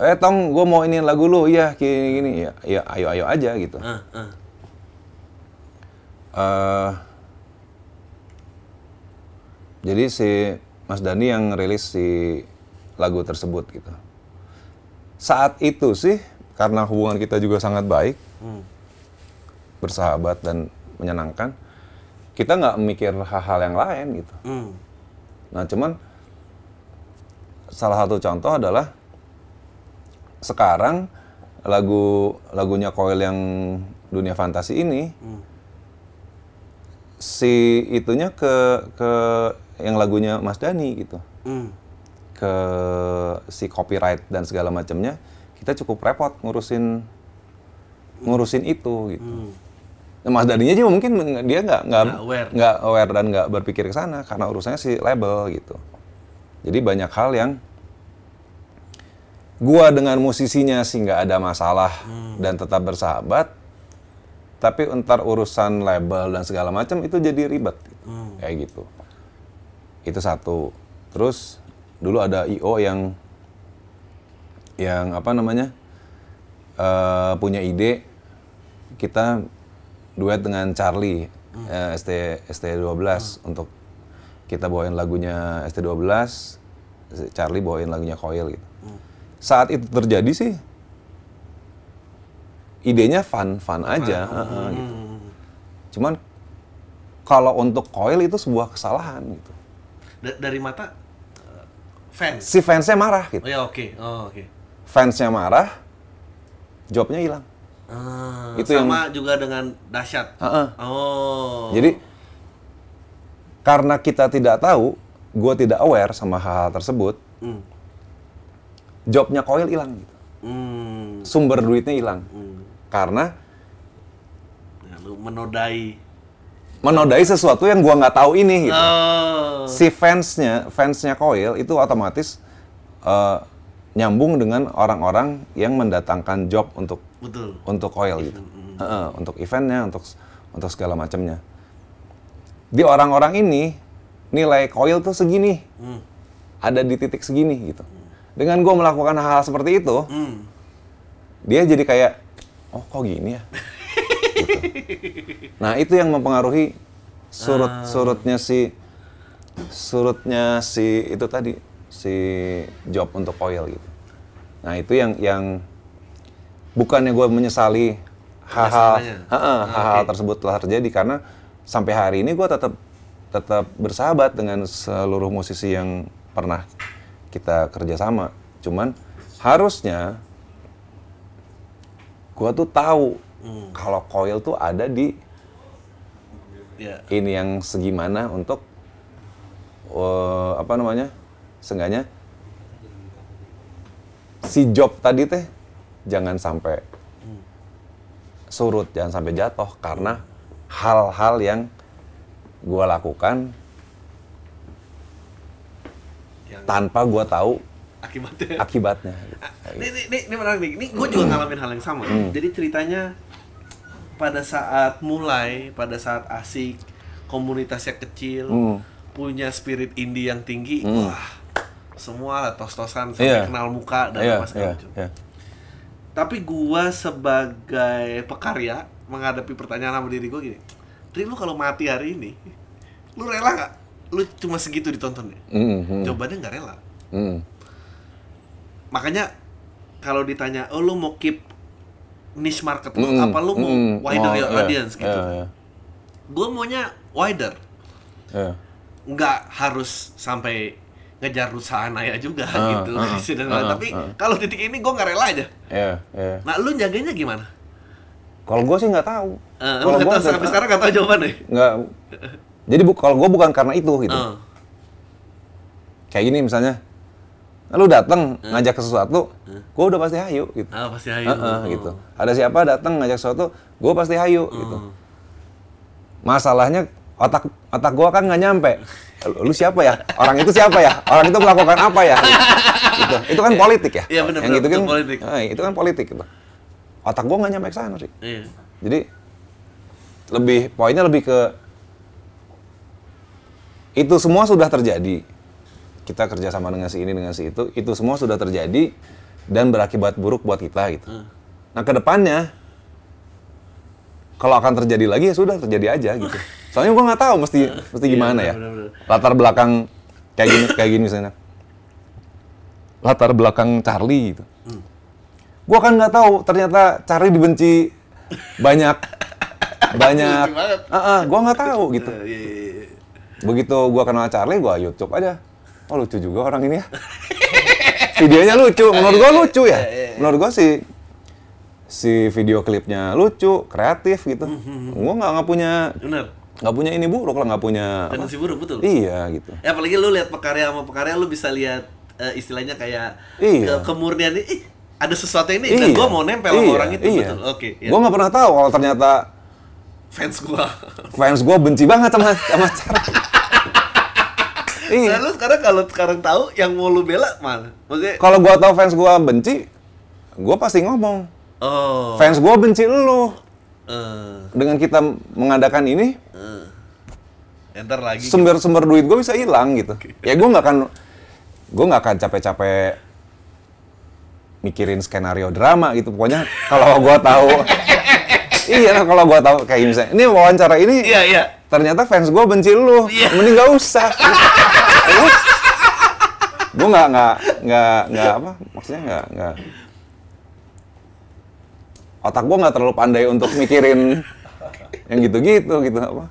eh tong gue mau ini lagu lu. Iya gini gini. Ya ya ayo ayo aja gitu. Eh eh eh jadi si Mas Dani yang rilis si lagu tersebut gitu. Saat itu sih karena hubungan kita juga sangat baik, Hmm. bersahabat dan menyenangkan, kita nggak mikir hal-hal yang lain gitu. hmm. Nah cuman salah satu contoh adalah sekarang lagu lagunya Koil yang dunia fantasi ini Hmm. si itunya ke ke yang lagunya Mas Dani gitu Hmm. ke si copyright dan segala macamnya kita cukup repot ngurusin ngurusin itu gitu. Hmm. Nah, Mas Daninya juga mungkin dia nggak nggak Nggak aware. aware dan nggak berpikir ke sana karena urusannya si label gitu. Jadi banyak hal yang gua dengan musisinya sih nggak ada masalah dan tetap bersahabat. Tapi entar urusan label dan segala macam itu jadi ribet gitu. Hmm. kayak gitu. Itu satu. Terus dulu ada IO yang yang apa namanya eh, punya ide kita duet dengan Charlie eh, ST ST12 untuk kita bawain lagunya ST12 si Charlie bawain lagunya Coil gitu. Saat itu terjadi sih idenya fun fun aja heeh, gitu. Hmm. Cuman kalau untuk Coil itu sebuah kesalahan gitu. Da- dari mata eh, fans Si fansnya marah gitu. oh ya oke oh oke Fansnya marah, jobnya hilang. Ah, Itu sama juga dengan dahsyat Heeh. oh Jadi karena kita tidak tahu, gue tidak aware sama hal, tersebut, Hmm. jobnya Coil hilang gitu. Hmm. Sumber duitnya hilang. Hmm. Karena Ya, lu menodai menodai sesuatu yang gua nggak tahu ini gitu. oh Si fansnya, fansnya Coil itu otomatis eh, nyambung dengan orang-orang yang mendatangkan job untuk betul untuk Coil gitu. Heeh, untuk eventnya, untuk untuk segala macamnya. Di orang-orang ini nilai Coil tuh segini, Hmm. ada di titik segini gitu. Dengan gue melakukan hal-hal seperti itu, Hmm. dia jadi kayak oh kok gini ya Gitu. nah itu yang mempengaruhi surut surutnya si surutnya si itu tadi si job untuk oil gitu nah itu yang yang bukannya gue menyesali hal-hal Ah, hal-hal oke. tersebut telah terjadi karena sampai hari ini gue tetap tetap bersahabat dengan seluruh musisi yang pernah kita kerjasama cuman harusnya gue tuh tahu Hmm. kalau coil tuh ada di Ya. ini yang segimana untuk eh, apa namanya seenggaknya si job tadi teh jangan sampai surut jangan sampai jatuh karena hal-hal yang gua lakukan Yang tanpa gua tahu akibatnya. akibatnya Ini, ini, ini, ini menarik nih. Ini gue juga ngalamin hal yang sama. Jadi ceritanya pada saat mulai, pada saat asik, komunitasnya kecil, Hmm. punya spirit indie yang tinggi, Hmm. wah, semua lah tos-tosan sampai Iya. kenal muka dan apa segala iya, macam. iya. Tapi gua sebagai pekarya menghadapi pertanyaan sama diri gue gini, Tri lu kalau mati hari ini, lu rela nggak? Lu cuma segitu ditontonnya? Hmm, hmm, Jawabannya nggak rela. hmm. Makanya kalau ditanya, oh lu mau keep niche market lu, Hmm, apa lu mau hmm. wider Oh, your audience gitu? iya, iya, Gue maunya wider, iya. nggak harus sampai ngejar perusahaan ayah juga Ah, gitu. Dan ah, lain. Tapi ah. kalau titik ini gue nggak rela aja. Iya, iya. Nah lu jaganya gimana? Kalau gue sih nggak tahu. Uh, Kalau kata sampai sekarang nggak tahu jawabannya. nggak. Jadi bu, kalau gue bukan karena itu gitu. Uh, Kayak gini misalnya, lu datang ngajak ke sesuatu, gue udah pasti hayu gitu. ah pasti ayo. Heeh, gitu. Ada siapa datang ngajak sesuatu, gue pasti hayu gitu. Masalahnya otak otak gue kan nggak nyampe. Lu, siapa ya? Orang itu siapa ya? Orang itu melakukan apa ya? Gitu. Itu kan politik ya. Iya, bener, Yang bener, itu kan betul, politik. eh, itu kan politik gitu. Otak gue nggak nyampe ke sana sih. Iya. Jadi lebih poinnya lebih ke itu semua sudah terjadi. Kita kerjasama dengan si ini dengan si itu, itu semua sudah terjadi dan berakibat buruk buat kita gitu. Hmm. Nah ke depannya kalau akan terjadi lagi ya sudah terjadi aja gitu. Soalnya gua nggak tahu mesti mesti gimana ya. Iya, bener, bener. Latar belakang kayak gini kayak gini misalnya. Latar belakang Charlie gitu. Hmm. Gua kan nggak tahu ternyata Charlie dibenci banyak banyak. Ah, ah, gua nggak tahu gitu. Iya, iya, iya. Begitu gua kenal Charlie, gua YouTube aja. Oh lucu juga orang ini ya. Videonya lucu, menurut gua lucu ya. Menurut gua sih si video klipnya lucu, kreatif gitu. Gua nggak nggak punya Bener. Nggak punya ini buruk lah, nggak punya. Tendensi buruk betul. Iya gitu. Ya apalagi lu lihat pekarya sama pekarya lu bisa lihat eh, istilahnya kayak Iya. ke kemurnian ih, ada sesuatu ini dan gua mau nempel sama iya, orang itu iya. betul. Oke, ya. Gua nggak pernah tahu kalau ternyata fans gua. fans gua benci banget sama sama Charlie. iya. Nah, lu sekarang kalau sekarang tahu yang mau lu bela mana? Maksudnya Kalau gua tahu fans gua benci, gua pasti ngomong. oh. Fans gua benci lu. Eh, Dengan kita mengadakan ini, eh. Enter lagi. sumber-sumber duit gue bisa hilang gitu. Ya gue nggak akan gue nggak akan capek-capek mikirin skenario drama gitu. Pokoknya kalau gue tahu iya kalau gue tahu kayak misalnya ini wawancara ini Iya, iya. ternyata fans gue benci lu, Iya. mending gak usah. gue nggak nggak nggak nggak apa maksudnya nggak nggak otak gue nggak terlalu pandai untuk mikirin yang gitu-gitu gitu apa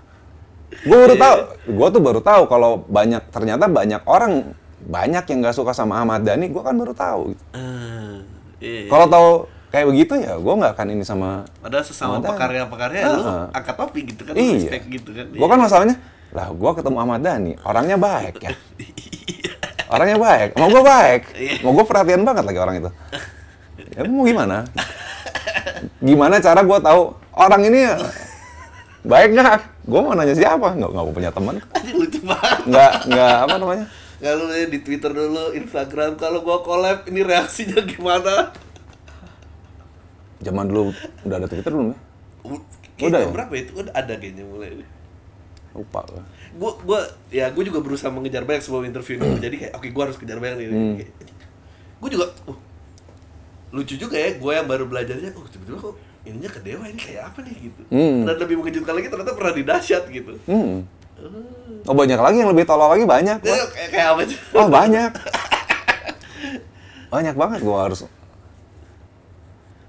gue baru tahu gue tuh baru tahu kalau banyak ternyata banyak orang banyak yang nggak suka sama Ahmad Dhani gue kan baru tahu gitu. Eh, iya. kalau tahu kayak begitu ya gue nggak akan ini sama Padahal sesama pekarya-pekarya lu Heeh. angkat topi gitu kan, iya respect gitu kan. gue kan masalahnya lah gue ketemu Ahmad Dhani orangnya baik ya orangnya baik mau gue baik Iya. mau gue perhatian banget lagi orang itu ya mau gimana gimana cara gue tahu orang ini baik nggak gue mau nanya siapa nggak nggak punya teman lucu banget. nggak nggak apa namanya Nggak lu di Twitter dulu, Instagram kalau gua collab ini reaksinya gimana? zaman dulu udah ada Twitter belum ya Udah ya? berapa itu? Udah ada kayaknya mulai. lupa gue Gua gua ya gua juga berusaha mengejar banyak sebelum interview ini. Jadi kayak oke gua harus kejar banyak nih. Hmm. Gue juga uh, lucu juga ya gue yang baru belajarnya oh tiba-tiba kok ininya ke dewa ini kayak apa nih gitu Hmm. dan lebih mengejutkan lagi ternyata pernah di dahsyat gitu Hmm. Oh banyak lagi yang lebih tolol lagi banyak. Wah. kayak, kayak apa sih Oh banyak. banyak banget gua harus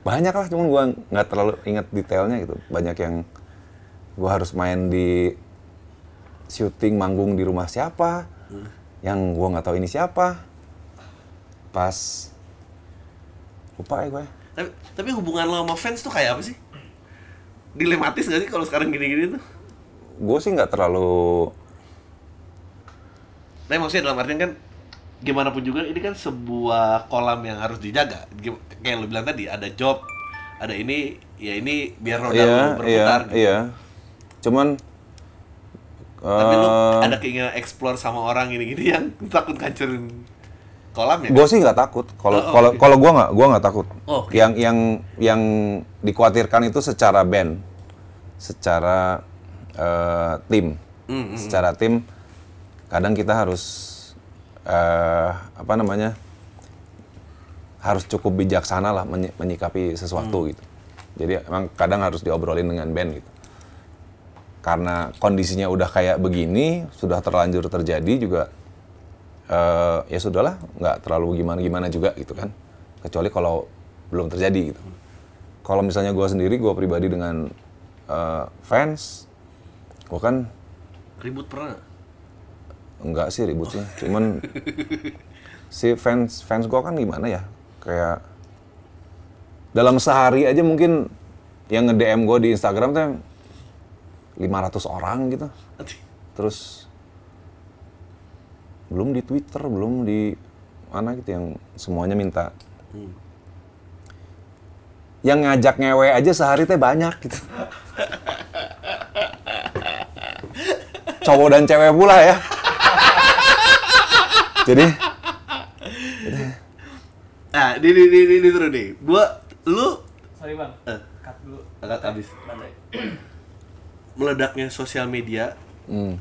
banyak lah cuman gua nggak terlalu ingat detailnya gitu banyak yang gua harus main di syuting manggung di rumah siapa yang gua nggak tahu ini siapa pas lupa ya gue tapi, tapi hubungan lo sama fans tuh kayak apa sih dilematis gak sih kalau sekarang gini-gini tuh gue sih nggak terlalu Tapi maksudnya dalam artian kan gimana pun juga ini kan sebuah kolam yang harus dijaga. Kayak yang lu bilang tadi ada job, ada ini, ya ini biar roda lu iya berputar. gitu. iya cuman Tapi lu eh, ada keinginan explore sama orang gini-gini yang takut ngancurin kolam ya? Gue sih nggak takut. Kalau Oh, kalau oke. kalau gue nggak, gue nggak takut. Oh, oke. Yang yang yang dikhawatirkan itu secara band, secara eh, tim, Hmm, hmm, secara tim. Kadang kita harus eh, apa namanya, harus cukup bijaksana lah menyi- menyikapi sesuatu Hmm. gitu. Jadi emang kadang harus diobrolin dengan band gitu. Karena kondisinya udah kayak begini, sudah terlanjur terjadi juga eh, ya sudahlah nggak terlalu gimana gimana juga gitu kan kecuali kalau belum terjadi gitu kalau misalnya gue sendiri gue pribadi dengan eh, fans gue kan Ribut pernah? nggak? enggak sih ributnya cuman si fans fans gue kan gimana ya kayak dalam sehari aja mungkin yang nge DM gue di Instagram tuh 500 orang gitu terus belum di Twitter, belum di mana gitu yang semuanya minta. Yang ngajak ngewe aja sehari teh banyak gitu. Cowok dan cewek pula ya. Jadi Nah, ini, ini, ini, ini seru nih. Gua, lu, Sorry bang, Eh. cut dulu. Angkat habis. Bandai. meledaknya sosial media hmm,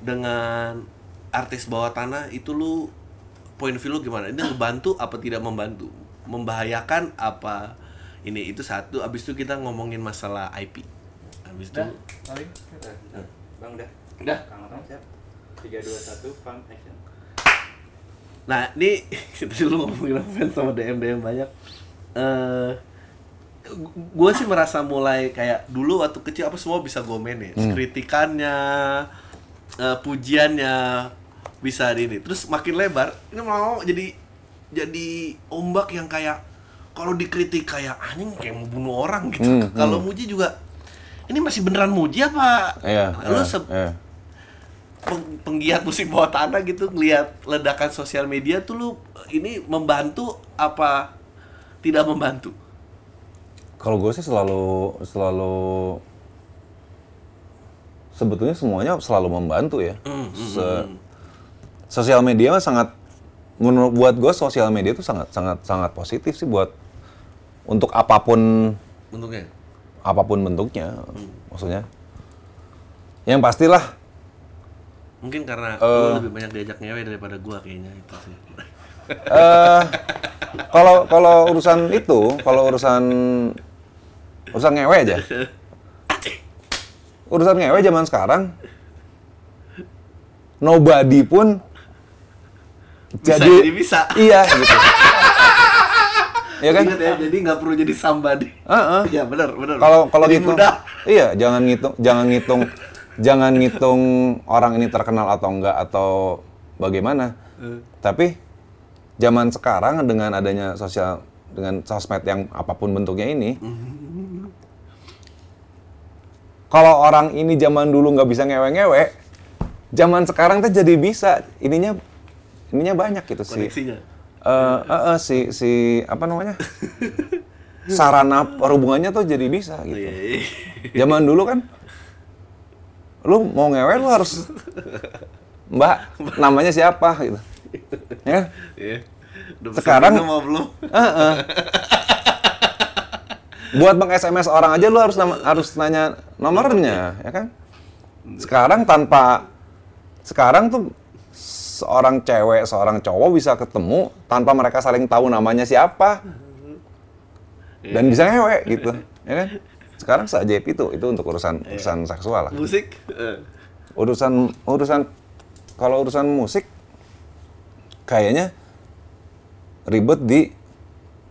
dengan artis bawah tanah itu lu point view lu gimana? Ini ngebantu apa tidak membantu? Membahayakan apa ini itu satu abis itu kita ngomongin masalah IP. Abis itu paling. Bang udah. Udah. Kang Otong siap. 3 2 1 pump action. Nah, ini kita dulu ngomongin fans sama DM DM banyak. Eh gue sih merasa mulai kayak dulu waktu kecil apa semua bisa gue manage kritikannya eh, pujiannya bisa di ini. Terus makin lebar ini mau jadi jadi ombak yang kayak kalau dikritik kayak anjing kayak mau bunuh orang gitu. Hmm, kalau muji juga ini masih beneran muji apa? Iya, lu iya, se- iya. peng- penggiat musik bawah tanah gitu ngelihat ledakan sosial media tuh lu ini membantu apa tidak membantu? Kalau gue sih selalu selalu sebetulnya semuanya selalu membantu ya. Hmm, hmm, Se- sosial media mah sangat menurut buat gue sosial media itu sangat sangat sangat positif sih buat untuk apa pun untungnya apa pun bentuknya maksudnya. Yang pastilah. Mungkin karena lu lebih banyak diajak ngewe daripada gua kayaknya itu sih. Eh kalau kalau urusan itu, kalau urusan urusan ngewe aja. Urusan ngewe zaman sekarang nobody pun Bisa jadi, jadi bisa. Iya gitu. Iya kan? Ingat ya, jadi nggak perlu jadi somebody. Heeh. Iya benar benar. Kalau kalau gitu. Iya, jangan ngitung jangan ngitung jangan ngitung orang ini terkenal atau enggak atau bagaimana. Eh. Tapi zaman sekarang dengan adanya sosial dengan sosmed yang apa pun bentuknya ini, kalau orang ini zaman dulu nggak bisa ngewe-ngewe, zaman sekarang tuh jadi bisa. Ininya ininya banyak gitu sih. koneksinya. Eh, eh, eh, si si apa namanya? Sarana perhubungannya tuh jadi bisa gitu. Iya, iya. Zaman dulu kan lu mau ngewe lu harus Mbak, namanya siapa gitu. Ya. Iya. Sekarang- mau belum? Heeh. Buat meng SMS orang aja lu harus nama- harus nanya nomornya, ya kan? Sekarang tanpa sekarang tuh seorang cewek, seorang cowok bisa ketemu tanpa mereka saling tahu namanya siapa. dan bisa ngewe gitu ya kan sekarang seajaib itu itu untuk urusan urusan seksual lah Musik? urusan urusan kalau urusan musik kayaknya ribet di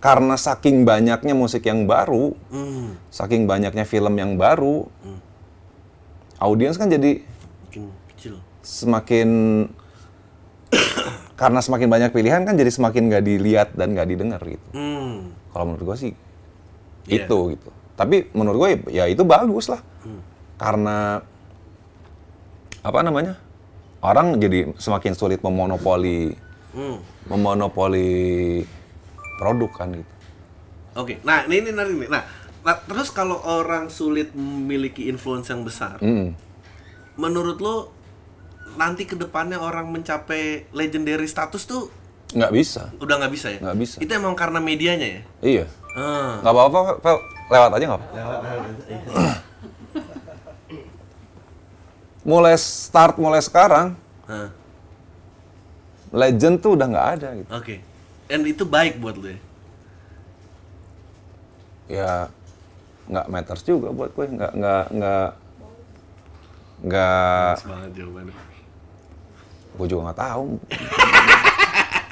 karena saking banyaknya musik yang baru, hmm, saking banyaknya film yang baru, audiens kan jadi makin kecil. semakin karena semakin banyak pilihan kan jadi semakin nggak dilihat dan nggak didengar gitu. Hmm. Kalau menurut gue sih Iya. itu gitu. Tapi menurut gue ya itu bagus lah. Karena apa namanya? Orang jadi semakin sulit memonopoli Hmm. memonopoli produk kan gitu. Oke, nah ini ini menarik nih. Nah, nah, terus kalau orang sulit memiliki influence yang besar, Mm. menurut lo nanti ke depannya orang mencapai legendary status tuh Nggak bisa. udah nggak bisa ya? Nggak bisa. Itu emang karena medianya ya? Iya. Ah. Nggak apa-apa. Lewat aja nggak apa. Mulai start, mulai sekarang, Ah, legend tuh udah nggak ada gitu. Oke. Dan itu baik buat lo ya? Ya nggak matters juga buat gue. Nggak, nggak, nggak, nggak. Gue juga nggak tahu.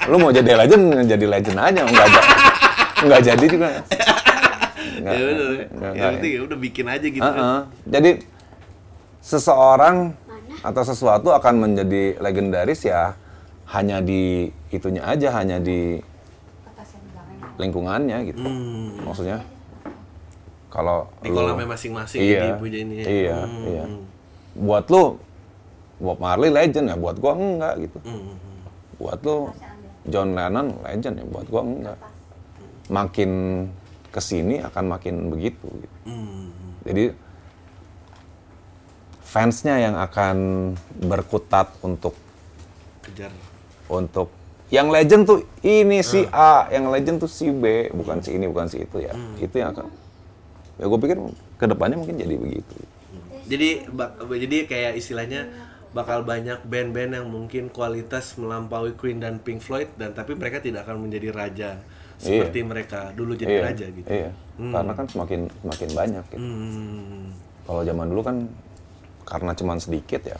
Lu mau jadi legend, jadi legend aja. Nggak, ja- nggak jadi juga. Nggak, ya bener ya. penting ya udah bikin aja gitu kan. Uh-uh. Jadi seseorang atau sesuatu akan menjadi legendaris ya hanya di itunya aja, hanya di lingkungannya gitu. Hmm. Maksudnya kalau Di kolamnya masing-masing iya, dipuja ini ya. Iya, Hmm. iya. Buat lu Bob Marley legend ya, buat gua enggak gitu. Hmm. Buat lu John Lennon legend ya, buat gua enggak. Makin ke sini akan makin begitu. Gitu. Hmm. Jadi fansnya yang akan berkutat untuk Kejar. untuk yang legend tuh ini si A, yang legend tuh si B, bukan si ini, bukan si itu ya. Itu yang akan. Ya gue pikir ke depannya mungkin jadi begitu. Jadi bak- jadi kayak istilahnya bakal banyak band-band yang mungkin kualitas melampaui Queen dan Pink Floyd dan tapi mereka tidak akan menjadi raja seperti mereka dulu jadi iya, raja gitu. Iya. Karena kan semakin semakin banyak. Gitu. Hmm. Kalau zaman dulu kan karena cuman sedikit ya,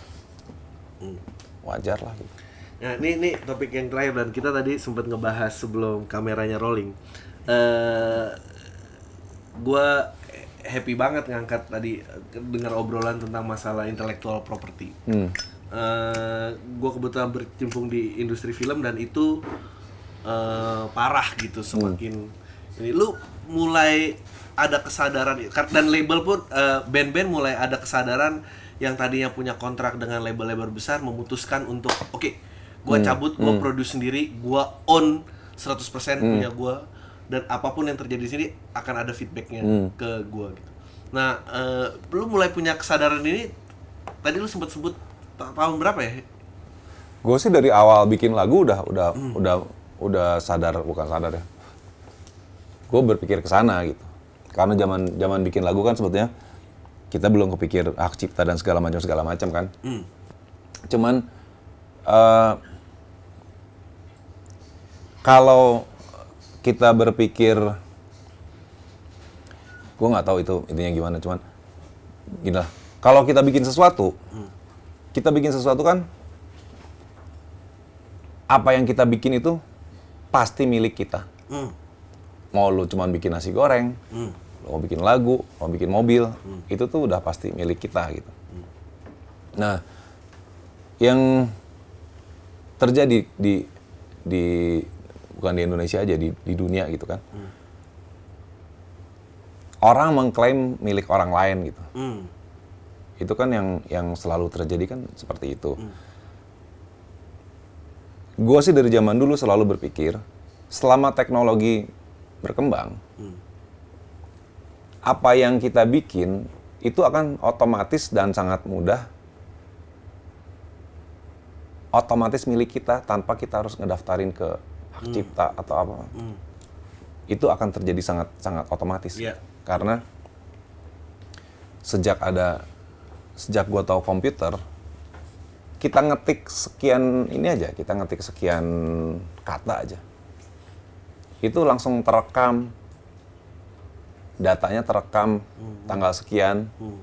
Hmm. wajar lah. Gitu. Nah, ini ini topik yang terakhir dan kita tadi sempat ngebahas sebelum kameranya rolling. Eh gua happy banget ngangkat tadi dengar obrolan tentang masalah intellectual property. Hmm. Eh gue kebetulan berkecimpung di industri film dan itu eh, parah gitu semakin ini. Lu mulai ada kesadaran dan label pun eh, band-band mulai ada kesadaran yang tadinya punya kontrak dengan label-label besar memutuskan untuk oke gua cabut gua produce sendiri gua own 100% punya gua dan apa pun yang terjadi di sini akan ada feedbacknya ke gua gitu nah eh, lu mulai punya kesadaran ini tadi lu sempat sebut ta- tahun berapa ya Gue sih dari awal bikin lagu udah udah udah udah sadar bukan sadar ya. Gue berpikir ke sana gitu. Karena zaman zaman bikin lagu kan sebetulnya kita belum kepikir hak cipta dan segala macam segala macam kan. Hmm. Cuman eh, kalau kita berpikir gue nggak tahu itu intinya gimana cuman gini lah. Kalau kita bikin sesuatu kita bikin sesuatu kan apa yang kita bikin itu pasti milik kita. Hmm. mau lu cuman bikin nasi goreng Hmm. lu mau bikin lagu mau bikin mobil itu tuh udah pasti milik kita gitu. Nah yang terjadi di di bukan di Indonesia aja di di dunia gitu kan orang mengklaim milik orang lain gitu Hmm. itu kan yang yang selalu terjadi kan seperti itu. Gue sih dari zaman dulu selalu berpikir, selama teknologi berkembang, apa yang kita bikin itu akan otomatis dan sangat mudah, otomatis milik kita tanpa kita harus ngedaftarin ke hak cipta atau apa. Itu akan terjadi sangat sangat otomatis. Iya. Karena sejak ada sejak gua tahu komputer kita ngetik sekian ini aja kita ngetik sekian kata aja itu langsung terekam datanya terekam tanggal sekian, Hmm.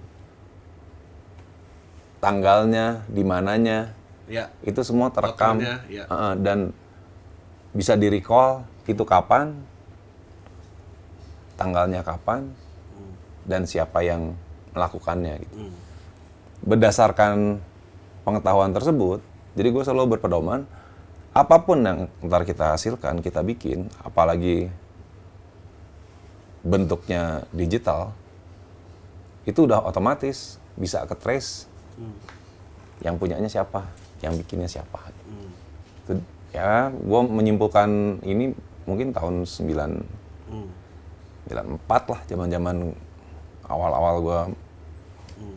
tanggalnya, di mananya, Ya. itu semua terekam Totalnya, ya. Heeh, dan bisa di recall itu kapan, tanggalnya kapan, dan siapa yang melakukannya. Gitu. Hmm. Berdasarkan pengetahuan tersebut, jadi gue selalu berpedoman apa pun yang ntar kita hasilkan, kita bikin, apalagi bentuknya digital, itu udah otomatis bisa ke trace yang punyanya siapa, yang bikinnya siapa. Hmm. Itu, ya, gue menyimpulkan ini mungkin tahun 9 Hmm. 94 lah, zaman-zaman awal-awal gue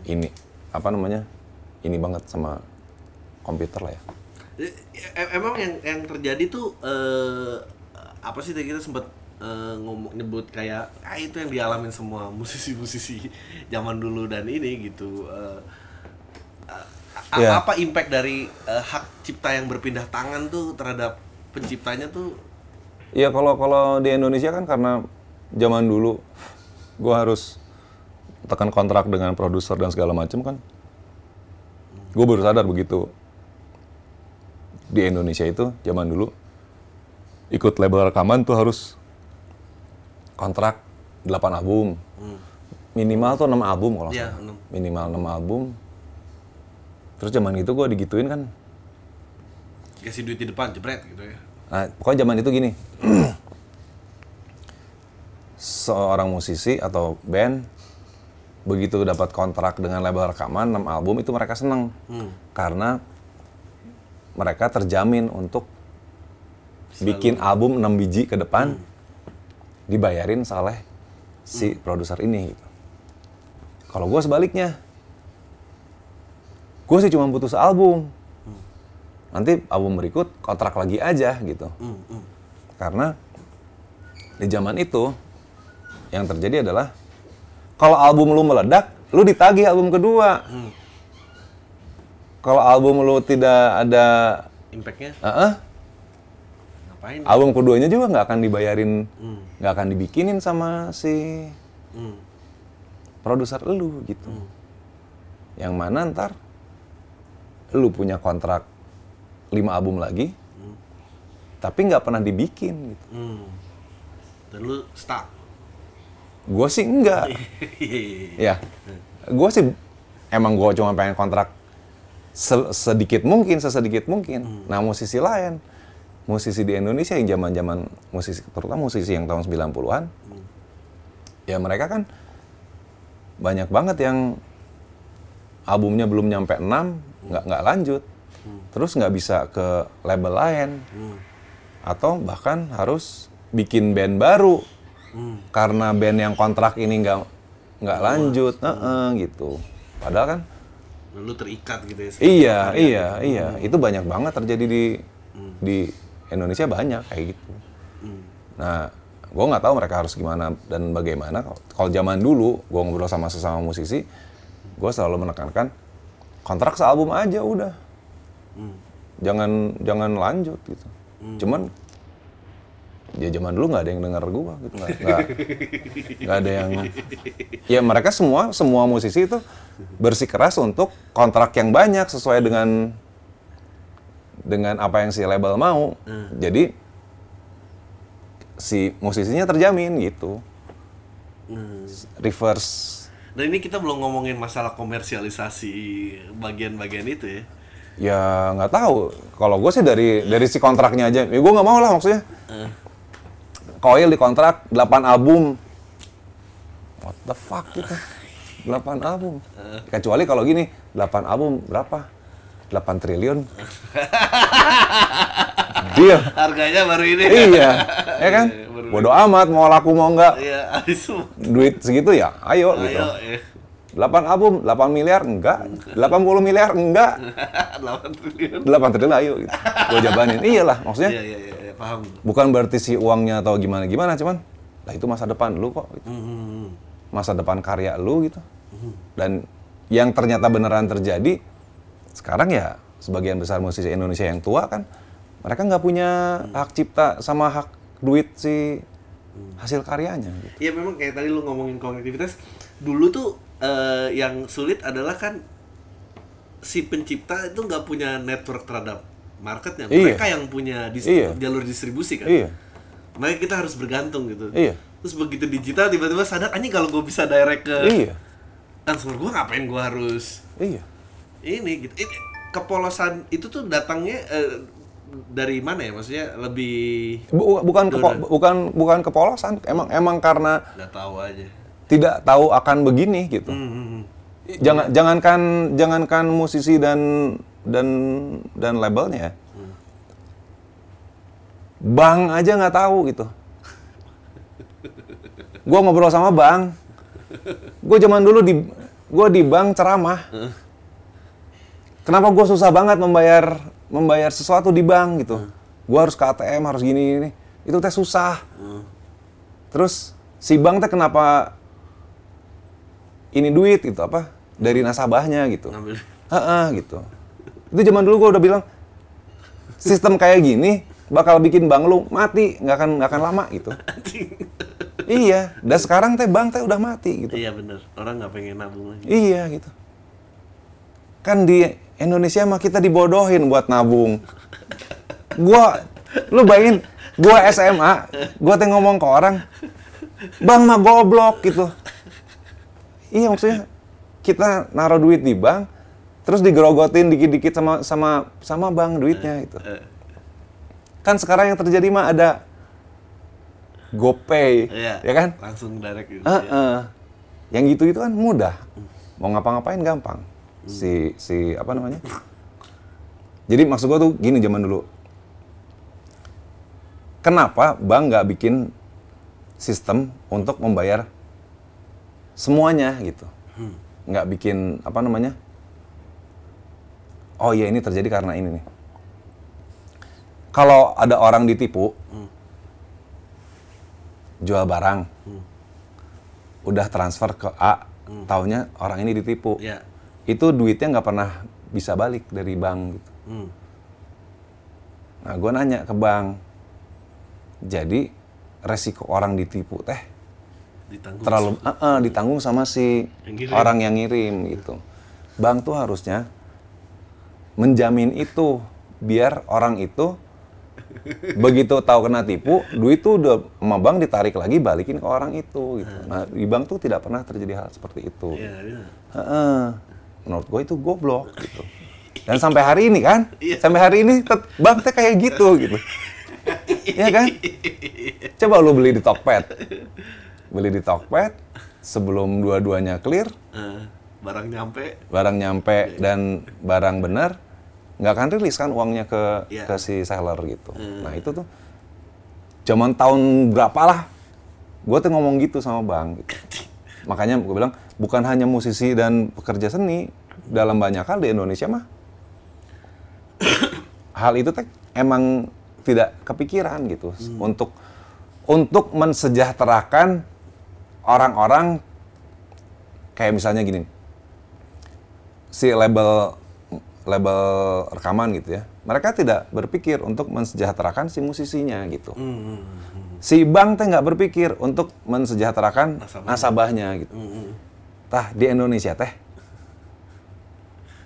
ini apa namanya ini banget sama komputer lah ya. Emang yang yang terjadi tuh eh, apa sih tadi kita sempat eh, ngomong nyebut kayak ah itu yang dialamin semua musisi-musisi zaman dulu dan ini gitu. eh, Ya. Apa impact dari eh, hak cipta yang berpindah tangan tuh terhadap penciptanya tuh? Iya kalau kalau di Indonesia kan karena zaman dulu gue harus tekan kontrak dengan produser dan segala macam kan. Gue baru sadar begitu di Indonesia itu zaman dulu ikut label rekaman tuh harus kontrak 8 album. Minimal tuh 6 album kalau enam. Minimal 6 album. Terus zaman itu gue digituin kan Kasih duit di depan jebret gitu ya. Nah, pokoknya zaman itu gini. Seorang musisi atau band begitu dapat kontrak dengan label rekaman 6 album itu mereka seneng Hmm. karena mereka terjamin untuk bikin album 6 biji ke depan dibayarin oleh si produser ini gitu. Kalau gue sebaliknya, gue sih cuma butuh sealbum. Nanti album berikut kontrak lagi aja gitu. Hmm, hmm. Karena di zaman itu yang terjadi adalah kalau album lu meledak, lu ditagih album kedua. Hmm. Kalau album lu tidak ada, Impactnya uh ngapain? album keduanya juga nggak akan dibayarin, Hmm. nggak akan dibikinin sama si Hmm. produser lu gitu. Yang mana ntar lu punya kontrak 5 album lagi, tapi nggak pernah dibikin gitu. Hmm. Dan lu stuck. Gue sih enggak. Ya, gue sih emang gue cuma pengen kontrak se- sedikit mungkin, sesedikit mungkin. Nah musisi lain, musisi di Indonesia yang zaman zaman musisi, terutama musisi yang tahun 90-an, ya mereka kan banyak banget yang albumnya belum nyampe 6, nggak nggak lanjut, terus nggak bisa ke label lain, atau bahkan harus bikin band baru karena band yang kontrak ini nggak nggak lanjut, Heeh, gitu. Padahal kan lu terikat gitu ya. sama iya karya. iya iya itu banyak banget terjadi di di Indonesia banyak kayak gitu. Hmm. Nah, gue nggak tahu mereka harus gimana dan bagaimana. Kalau zaman dulu, gue ngobrol sama sesama musisi, gue selalu menekankan kontrak sealbum aja udah, Hmm. jangan jangan lanjut gitu. Cuman ya zaman dulu nggak ada yang denger gue gitu, nggak ada yang. Ya mereka semua semua musisi itu bersikeras untuk kontrak yang banyak sesuai dengan dengan apa yang si label mau. Jadi si musisinya terjamin gitu. Hmm. Reverse Dan ini kita belum ngomongin masalah komersialisasi bagian-bagian itu ya. ya nggak tahu. Kalau gue sih dari dari si kontraknya aja. Ya gue nggak mau lah maksudnya. Koil dikontrak 8 album. What the fuck gitu. 8 album. Kecuali kalau gini, 8 album berapa? 8 triliun. Deal. Harganya baru ini. iya, ya kan? Baru- Bodo amat mau laku mau enggak. Iya. Duit segitu ya, ayo, gitu. Ayo, ya. 8 album, 8 miliar enggak. 80 miliar enggak. 8 triliun. 8 triliun ayo gitu. Gue jabanin. Iyalah, maksudnya Iya, iya, iya, iya, paham. bukan berarti si uangnya atau gimana gimana cuman lah itu masa depan lu kok gitu. Hmm. masa depan karya lu gitu dan yang ternyata beneran terjadi sekarang ya sebagian besar musisi Indonesia yang tua kan mereka nggak punya hak cipta sama hak duit si hasil karyanya gitu. Iya memang kayak tadi lu ngomongin konektivitas dulu tuh eh, yang sulit adalah kan si pencipta itu nggak punya network terhadap marketnya Iya. mereka yang punya dis- Iya. jalur distribusi kan Iya. makanya kita harus bergantung gitu Iya. terus begitu digital tiba-tiba sadar anjing kalau gue bisa direct ke Iya. consumer gue ngapain gue harus Iya. ini gitu ini kepolosan itu tuh datangnya eh, dari mana ya maksudnya lebih Bu- bukan kepo- Dona. bukan bukan kepolosan, emang emang karena nggak tahu aja tidak tahu akan begini gitu. Hmm, hmm. Jangan jangankan jangankan musisi dan dan dan labelnya. Bang aja nggak tahu gitu. Gua ngobrol sama Bang. Gue zaman dulu di gue di bank ceramah. Kenapa gue susah banget membayar membayar sesuatu di bank gitu. Gue harus ke ATM harus gini gini. Itu teh susah. Terus si bank teh kenapa ini duit gitu apa dari nasabahnya gitu. ngambil Heeh gitu. Itu zaman dulu gue udah bilang sistem kayak gini bakal bikin bank lu mati nggak akan nggak akan lama gitu. iya. Dan sekarang teh bank teh udah mati gitu. iya bener orang nggak pengen nabung lagi Iya gitu. Kan di Indonesia mah kita dibodohin buat nabung. Gua, lu bayangin, gua SMA, gua teh ngomong ke orang, bang mah goblok gitu. Iya maksudnya kita naruh duit di bank, terus digerogotin dikit-dikit sama sama sama bank duitnya gitu. Kan sekarang yang terjadi mah ada GoPay, iya ya kan? langsung direct gitu Eh, eh. Yang gitu itu kan mudah. Mau ngapa-ngapain gampang. Si si apa namanya? Jadi maksud gua tuh gini zaman dulu. Kenapa bank nggak bikin sistem untuk membayar semuanya gitu? Nggak bikin apa namanya? Oh iya ini terjadi karena ini nih. Kalau ada orang ditipu, jual barang, udah transfer ke A, taunya orang ini ditipu. Iya. Itu duitnya nggak pernah bisa balik dari bank gitu. Hmm. Nah, gue nanya ke bank, jadi resiko orang ditipu teh ditanggung terlalu eh, eh, ditanggung sama si Yang ngirim. orang yang ngirim gitu. Bank tuh harusnya menjamin itu biar orang itu begitu tahu kena tipu, duit tuh udah sama bank ditarik lagi balikin ke orang itu gitu. Nah, di bank tuh tidak pernah terjadi hal seperti itu. iya iya Heeh. Menurut gue itu goblok gitu. Dan sampai hari ini kan, Iya. sampai hari ini bank teh kayak gitu gitu. Iya kan? Coba lu beli di Tokped. Beli di Tokped sebelum dua-duanya clear, Eh, barang nyampe barang nyampe dan barang benar, nggak akan rilis kan uangnya ke Iya. ke si seller gitu. Nah itu tuh zaman tahun berapa lah, gue tuh ngomong gitu sama bank. Gitu. Makanya gue bilang bukan hanya musisi dan pekerja seni dalam banyak hal di Indonesia mah hal itu teh emang tidak kepikiran gitu. Untuk untuk mensejahterakan orang-orang kayak misalnya gini si label label rekaman gitu ya mereka tidak berpikir untuk mensejahterakan si musisinya gitu. Hmm, si bank teh nggak berpikir untuk mensejahterakan Nasabahnya. nasabahnya gitu hmm, tah di Indonesia teh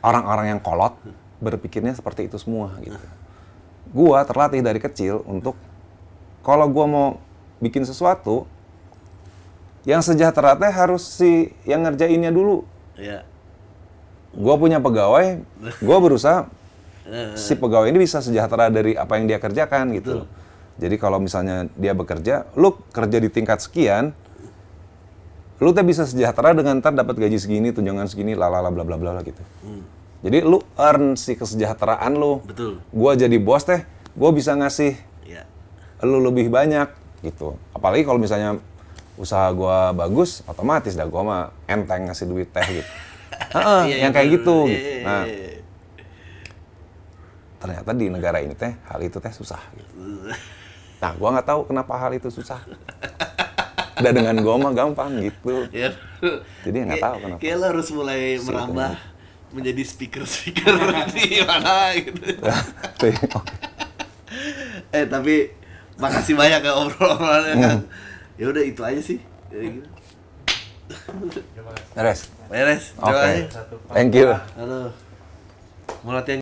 orang-orang yang kolot berpikirnya seperti itu semua gitu. Gua terlatih dari kecil untuk kalau gua mau bikin sesuatu yang sejahtera teh harus si yang ngerjainnya dulu. Iya. Gua punya pegawai, gua berusaha si pegawai ini bisa sejahtera dari apa yang dia kerjakan gitu. Jadi kalau misalnya dia bekerja, lu kerja di tingkat sekian, lu teh bisa sejahtera dengan ntar dapat gaji segini, tunjangan segini, lalala bla bla bla gitu. Jadi lu earn si kesejahteraan lu. Betul. Gua jadi bos teh, gua bisa ngasih Iya. lu lebih banyak gitu. Apalagi kalau misalnya usaha gua bagus, otomatis dah gua mah enteng ngasih duit teh gitu. Heeh, Iya, yang iya, kayak bener. gitu. Iya, gitu. Nah, ternyata di negara ini teh hal itu teh susah. Gitu. Nah, gua nggak tahu kenapa hal itu susah. Udah dengan gua mah gampang gitu. Ya. Jadi nggak tahu kenapa. Kayak lo harus mulai merambah menjadi speaker-speaker di mana gitu. Eh tapi makasih banyak ya obrolannya kan. ya udah itu aja sih. Beres. beres Oke. Pump. Thank you. Halo. Mau latihan